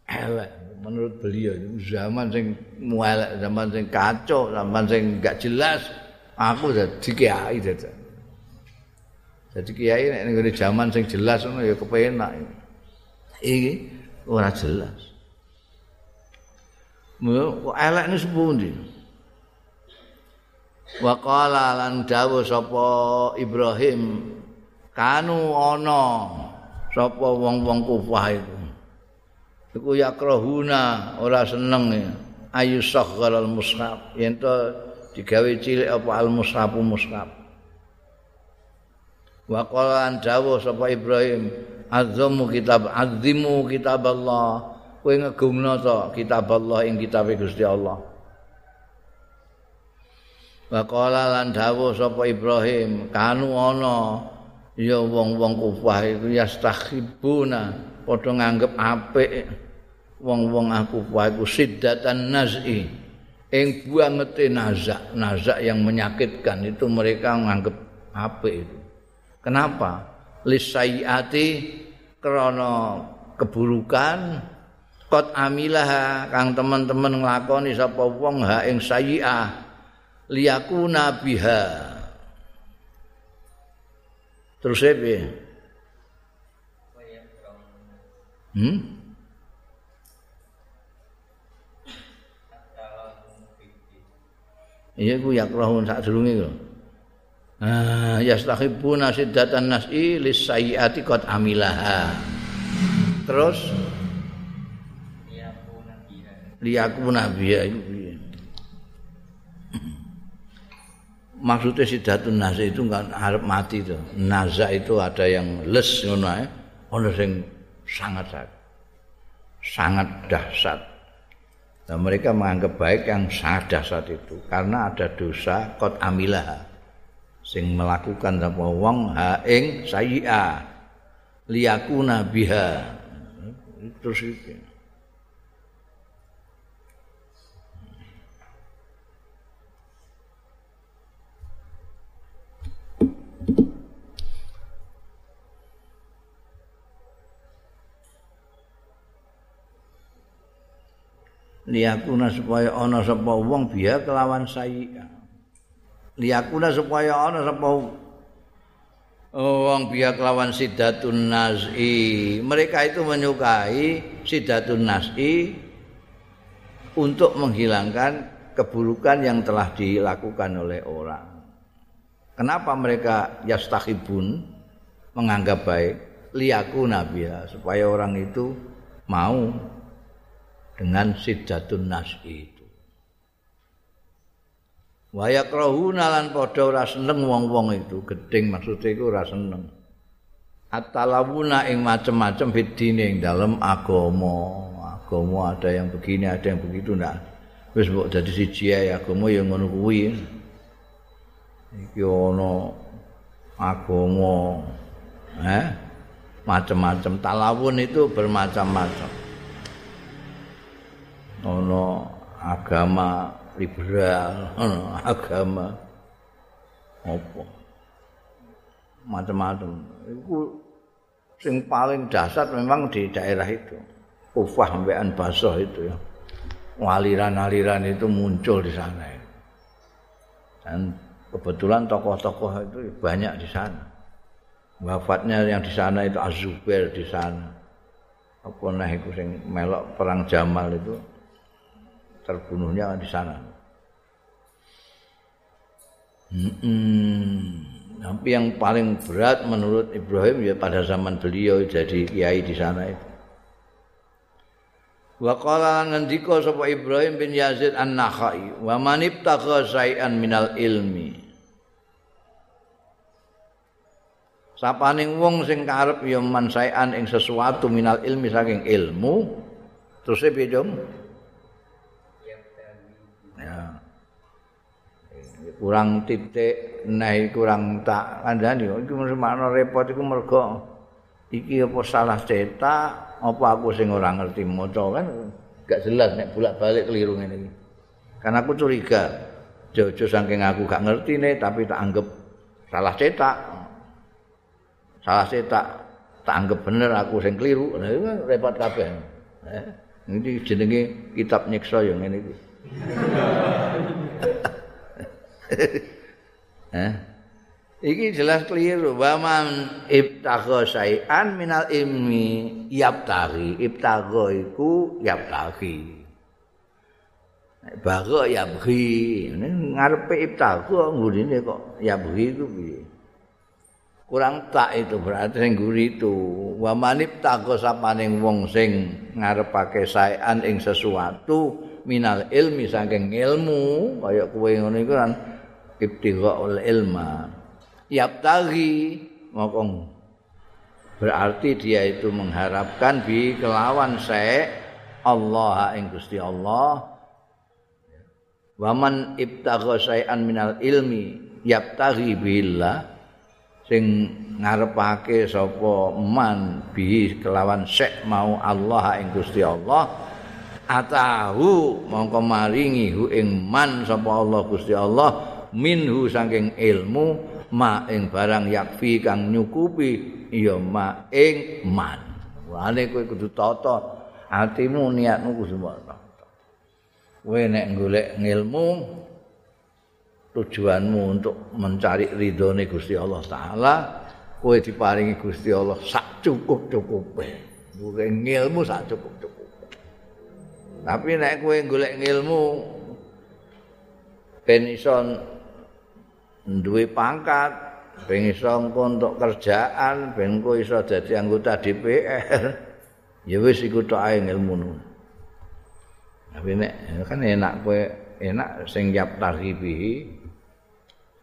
elek. Menurut beliau itu zaman sing muelek zaman sing kacau zaman sing enggak jelas aku jadi kiai jadi jadi kiai nek zaman sing jelas ngono ya kepenak iki ora jelas. Kok elek ni sepundi? Wa qala lan dawuh sapa Ibrahim kanu ana sapa wong-wong kufah itu iku yakrahuna ora seneng ayu saghal al mushaf yen to digawe cilik apa al mushaf mushaf wa qala lan dawuh sapa Ibrahim azzamu kitab azimu kitab Allah kowe ngegungna to kitab Allah ing kitab Gusti Allah. Wa qala lan dawuh sapa Ibrahim, kanu ana ya wong-wong kufah iku yastakhibuna padha nganggep apik wong-wong aku kufah iku siddatan naz'i ing buangete nazak, nazak yang menyakitkan itu mereka nganggep apik itu. Kenapa? Lisayati krana keburukan. Kot amilah kang teman-teman nglakoni sapa wong ha ing sayyi'ah liyakuna biha. Terus piye? Hmm? Iya ku yakrahun sak durunge lho Ah, yastakhibuna siddatan nas'i lis sayyiati qad amilaha. Terus? Liyaku nabiya itu piye maksudnya nasa itu enggak harap mati itu. Nasa itu ada yang les ngono ae. Ono sing sangat sangat dahsyat. Dan mereka menganggap baik yang sangat dahsyat itu. Karena ada dosa kot amilah sing melakukan apa wong ha ing sayyi'a liyakuna biha. Terus itu liyakuna supaya ana sapa wong biya kelawan sayya liyakuna supaya ana sapa wong biya kelawan sidatun nazi mereka itu menyukai sidatun nazi untuk menghilangkan keburukan yang telah dilakukan oleh orang. Kenapa mereka yastahibun menganggap baik? Liaku nabiya supaya orang itu mau dengan sidatun nasi itu. Waya krahuna lan padha ora seneng wong-wong itu, gedeng maksudnya iku ora seneng. Atalawuna ing macem-macem bidine ing dalem agama. Agama ada yang begini, ada yang begitu ndak. Wis mbok dadi siji ae agama ya ngono kuwi. Iki ana agama. Eh? Macem-macem talawun itu bermacam-macam. Ana agama liberal, agama apa macam-macam. Itu sing paling dasar memang di daerah itu. Ufah sampean basoh itu ya. Aliran-aliran itu muncul di sana. Ya. Dan kebetulan tokoh-tokoh itu banyak di sana. Wafatnya yang di sana itu Azubair di sana. Apa nah itu sing melok perang Jamal itu terbunuhnya di sana. Hmm. Tapi yang paling berat menurut Ibrahim ya pada zaman beliau jadi kiai di sana itu. Wa qala ngendika sapa Ibrahim bin Yazid An-Nakhai, "Wa man ibtagha syai'an minal ilmi." Sapaning wong sing karep ya man syai'an ing sesuatu minal ilmi saking ilmu, terus piye, Jom? Kurang titik naik kurang tak. Kandhani iki makna repot iku mergo iki apa salah cetak apa aku sing ora ngerti maca kan. Gak jelas nek bolak-balik keliru ngene iki. Kan aku curiga. Jojo saking aku gak ngerti nih tapi tak anggap salah cetak. Salah cetak tak anggap bener aku sing keliru. Nah repot kabeh. Eh ini jenenge kitab nyiksa yang ngene iki? Iki jelas keliru. Wa man ibtagha syai'an minal ilmi yabtaghi. Ibtagha iku yabtaghi. Bago yabghi. Ngarepe ibtagha ngurine kok yabghi iku piye? Kurang tak itu berarti sing nguri itu. Wa man ibtagha sapaning wong sing ngarepake syai'an ing sesuatu minal ilmi saking ilmu kaya kowe ngono iku kan ibtighaul ilma. Yaptaghi mokong berarti dia itu mengharapkan bi kelawan saya Allah ing Gusti Allah. Waman ibtagha syai'an minal ilmi yaptaghi billah. Sing ngarepake sapa man bi kelawan sek mau Allah ing Gusti Allah. Atahu mongko maringi hu ing man sapa Allah Gusti Allah minhu saking ilmu ma ing barang yakfi kang nyukupi ya ma ing man. Wane kowe kudu tata. Atimu niatmu kudu tata. Kowe nek golek ngilmu tujuanmu untuk mencari ridhone Gusti Allah taala kowe diparingi Gusti Allah sak cukup-cukupe. Kowe ngilmu sak cukup-cukupe. Tapi nek kowe golek ngilmu ben iso duwe pangkat ben iso untuk kerjaan ben kok iso dadi anggota DPR ya wis iku tok ae ilmu tapi nek kan enak kowe enak sing yap tarhibi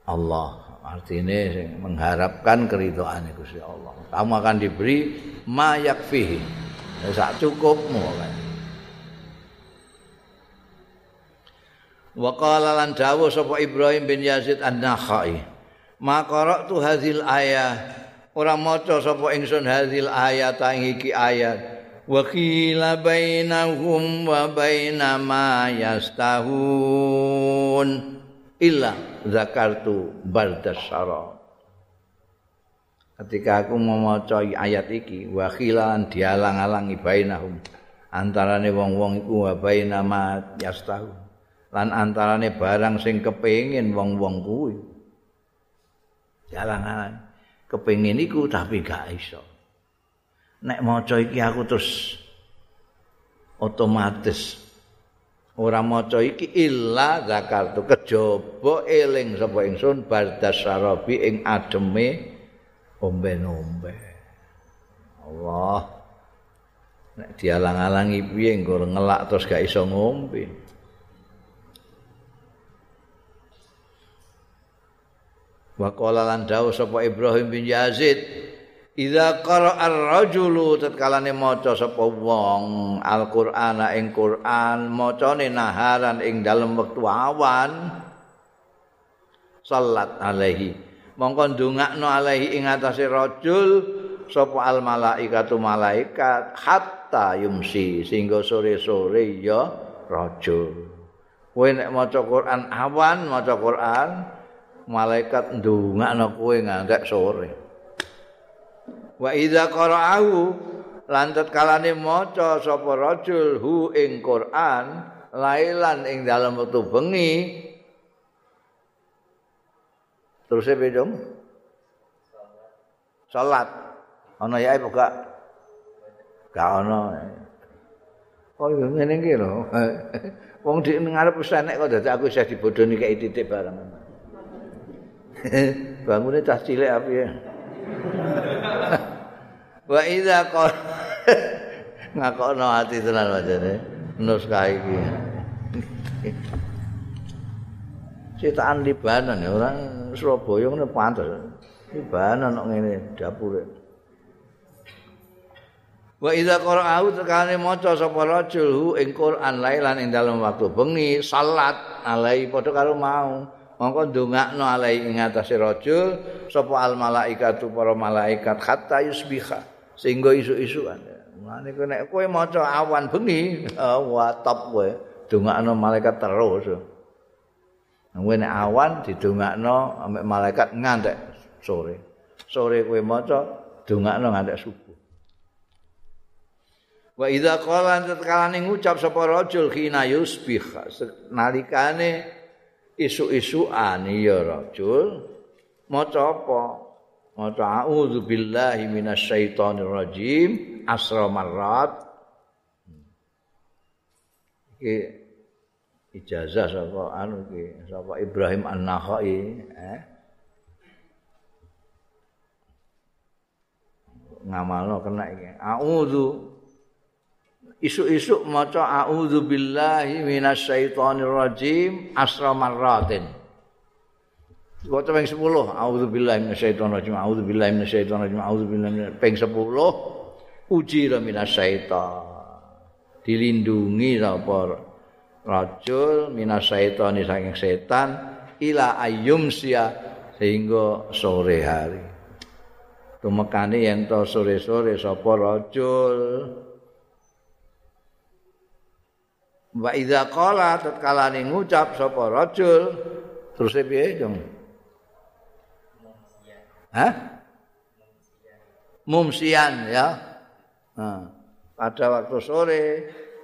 Allah artinya sing mengharapkan keridhaan Gusti Allah. Kamu akan diberi ma yakfihi. Sak cukupmu kan Wa qala lan dawuh sapa Ibrahim bin Yazid An-Nakhai. Ma qara'tu hadzal ayat. Ora maca sapa ingsun hadzal ing iki ayat. Wa qila bainahum wa baina ma yastahun illa zakartu bardasyara. Ketika aku maca ayat iki, wa khilan dialang-alangi bainahum antarane wong-wong iku wa baina ma yastahun. Lan antarane barang sing kepengin wong-wong kuwi. Jalan-jalan kepengin iku tapi gak iso. Nek maca iki aku terus otomatis ora maca iki illa zakartu. Kejaba eling sapa ingsun bardasyarabi ing ademe ombe-ombe Allah. Nek dialang-alangi piye nggo ngelak terus gak iso ngombe Wa qala lan dawuh sapa Ibrahim bin Yazid Idza qara'a ar-rajulu tatkalane maca sapa wong Al-Qur'ana ing Qur'an macane naharan ing dalem wektu awan. Salat alaihi. Mongko ndongakno alaihi ing atase rajul sapa al malaikatu malaikat hatta yumsi sehingga sore-sore ya rajul. Kowe nek maca Qur'an awan maca Qur'an malaikat ndongakno kowe ngantek sore. Wa idza qara'ahu lan kalane maca sapa rajul hu ing Quran lailan ing dalam wektu bengi. Terus e bedong? Salat. Ana ya apa gak? Ana. Oh ngene iki lho? Wong di ngarep wis enek kok dadi aku isih dibodoni kaya titik bareng bangune cah cilik apa ya Wa idza qala ngakono ati tenan wajane nus kae iki. Cetakan libanan ya orang Surabaya ngene pantes. Libanan kok ngene dapure. Wa idza qara'ahu tekane maca sapa rajul ing Quran lailan ing dalem waktu bengi salat alai padha karo mau. Mongko ndongakno alai ing atase rajul sapa al malaikatu para malaikat hatta yusbiha sehingga isu-isuan mane kowe nek kowe maca awan bengi wa top kowe ndongakno malaikat terus. Kowe nek awan didongakno ambek malaikat ngantek sore. Sore kowe maca ndongakno ngantek subuh. Wa idza qala antakalane ngucap sapa rajul khina yusbih nalikane isu-isuan ya rajul maca apa? Maca a'udzu billahi minasyaitonir rajim asra marrat. Iki ijazah sapa? Anu iki sapa? Ibrahim An-Nakhai eh? Ngamalno kena iki. A'udzu isu-isu maca a'udzu billahi minasyaitonir rajim asra marratin. Waca ping 10 a'udzu billahi minasyaitonir rajim a'udzu billahi minasyaitonir rajim a'udzu billahi ping 10 ujira minasyaiton. Dilindungi sapa rajul minasyaiton saking setan ila ayyumsia sehingga sore hari. Tumekane yen to sore-sore sapa rajul Wa idza qala tatkala ngucap sapa rajul terus piye dong? Hah? Mumsian ya. Nah, pada waktu sore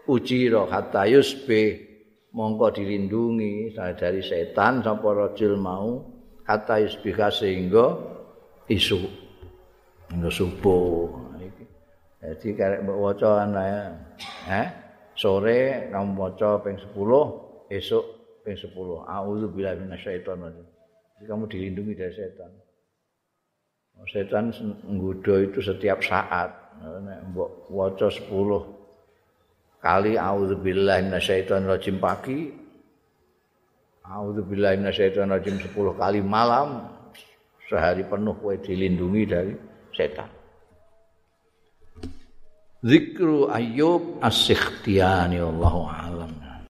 ujira hatta yusbi mongko dilindungi dari setan sapa rajul mau hatta yusbi sehingga isu hingga subuh. Jadi karek mbok waca ya. Eh? Sore kamu maca ping 10 esok ping 10 auzu billahi minasyaitonir rajim. Jadi kamu dilindungi dari setan. Oh, setan nggoda itu setiap saat. Nek mbok waca 10 kali auzu billahi minasyaitonir rajim pagi auzu billahi minasyaitonir rajim 10 kali malam sehari penuh kowe dilindungi dari setan Zikru Ayub As-Sikhtiyani wallahu alam.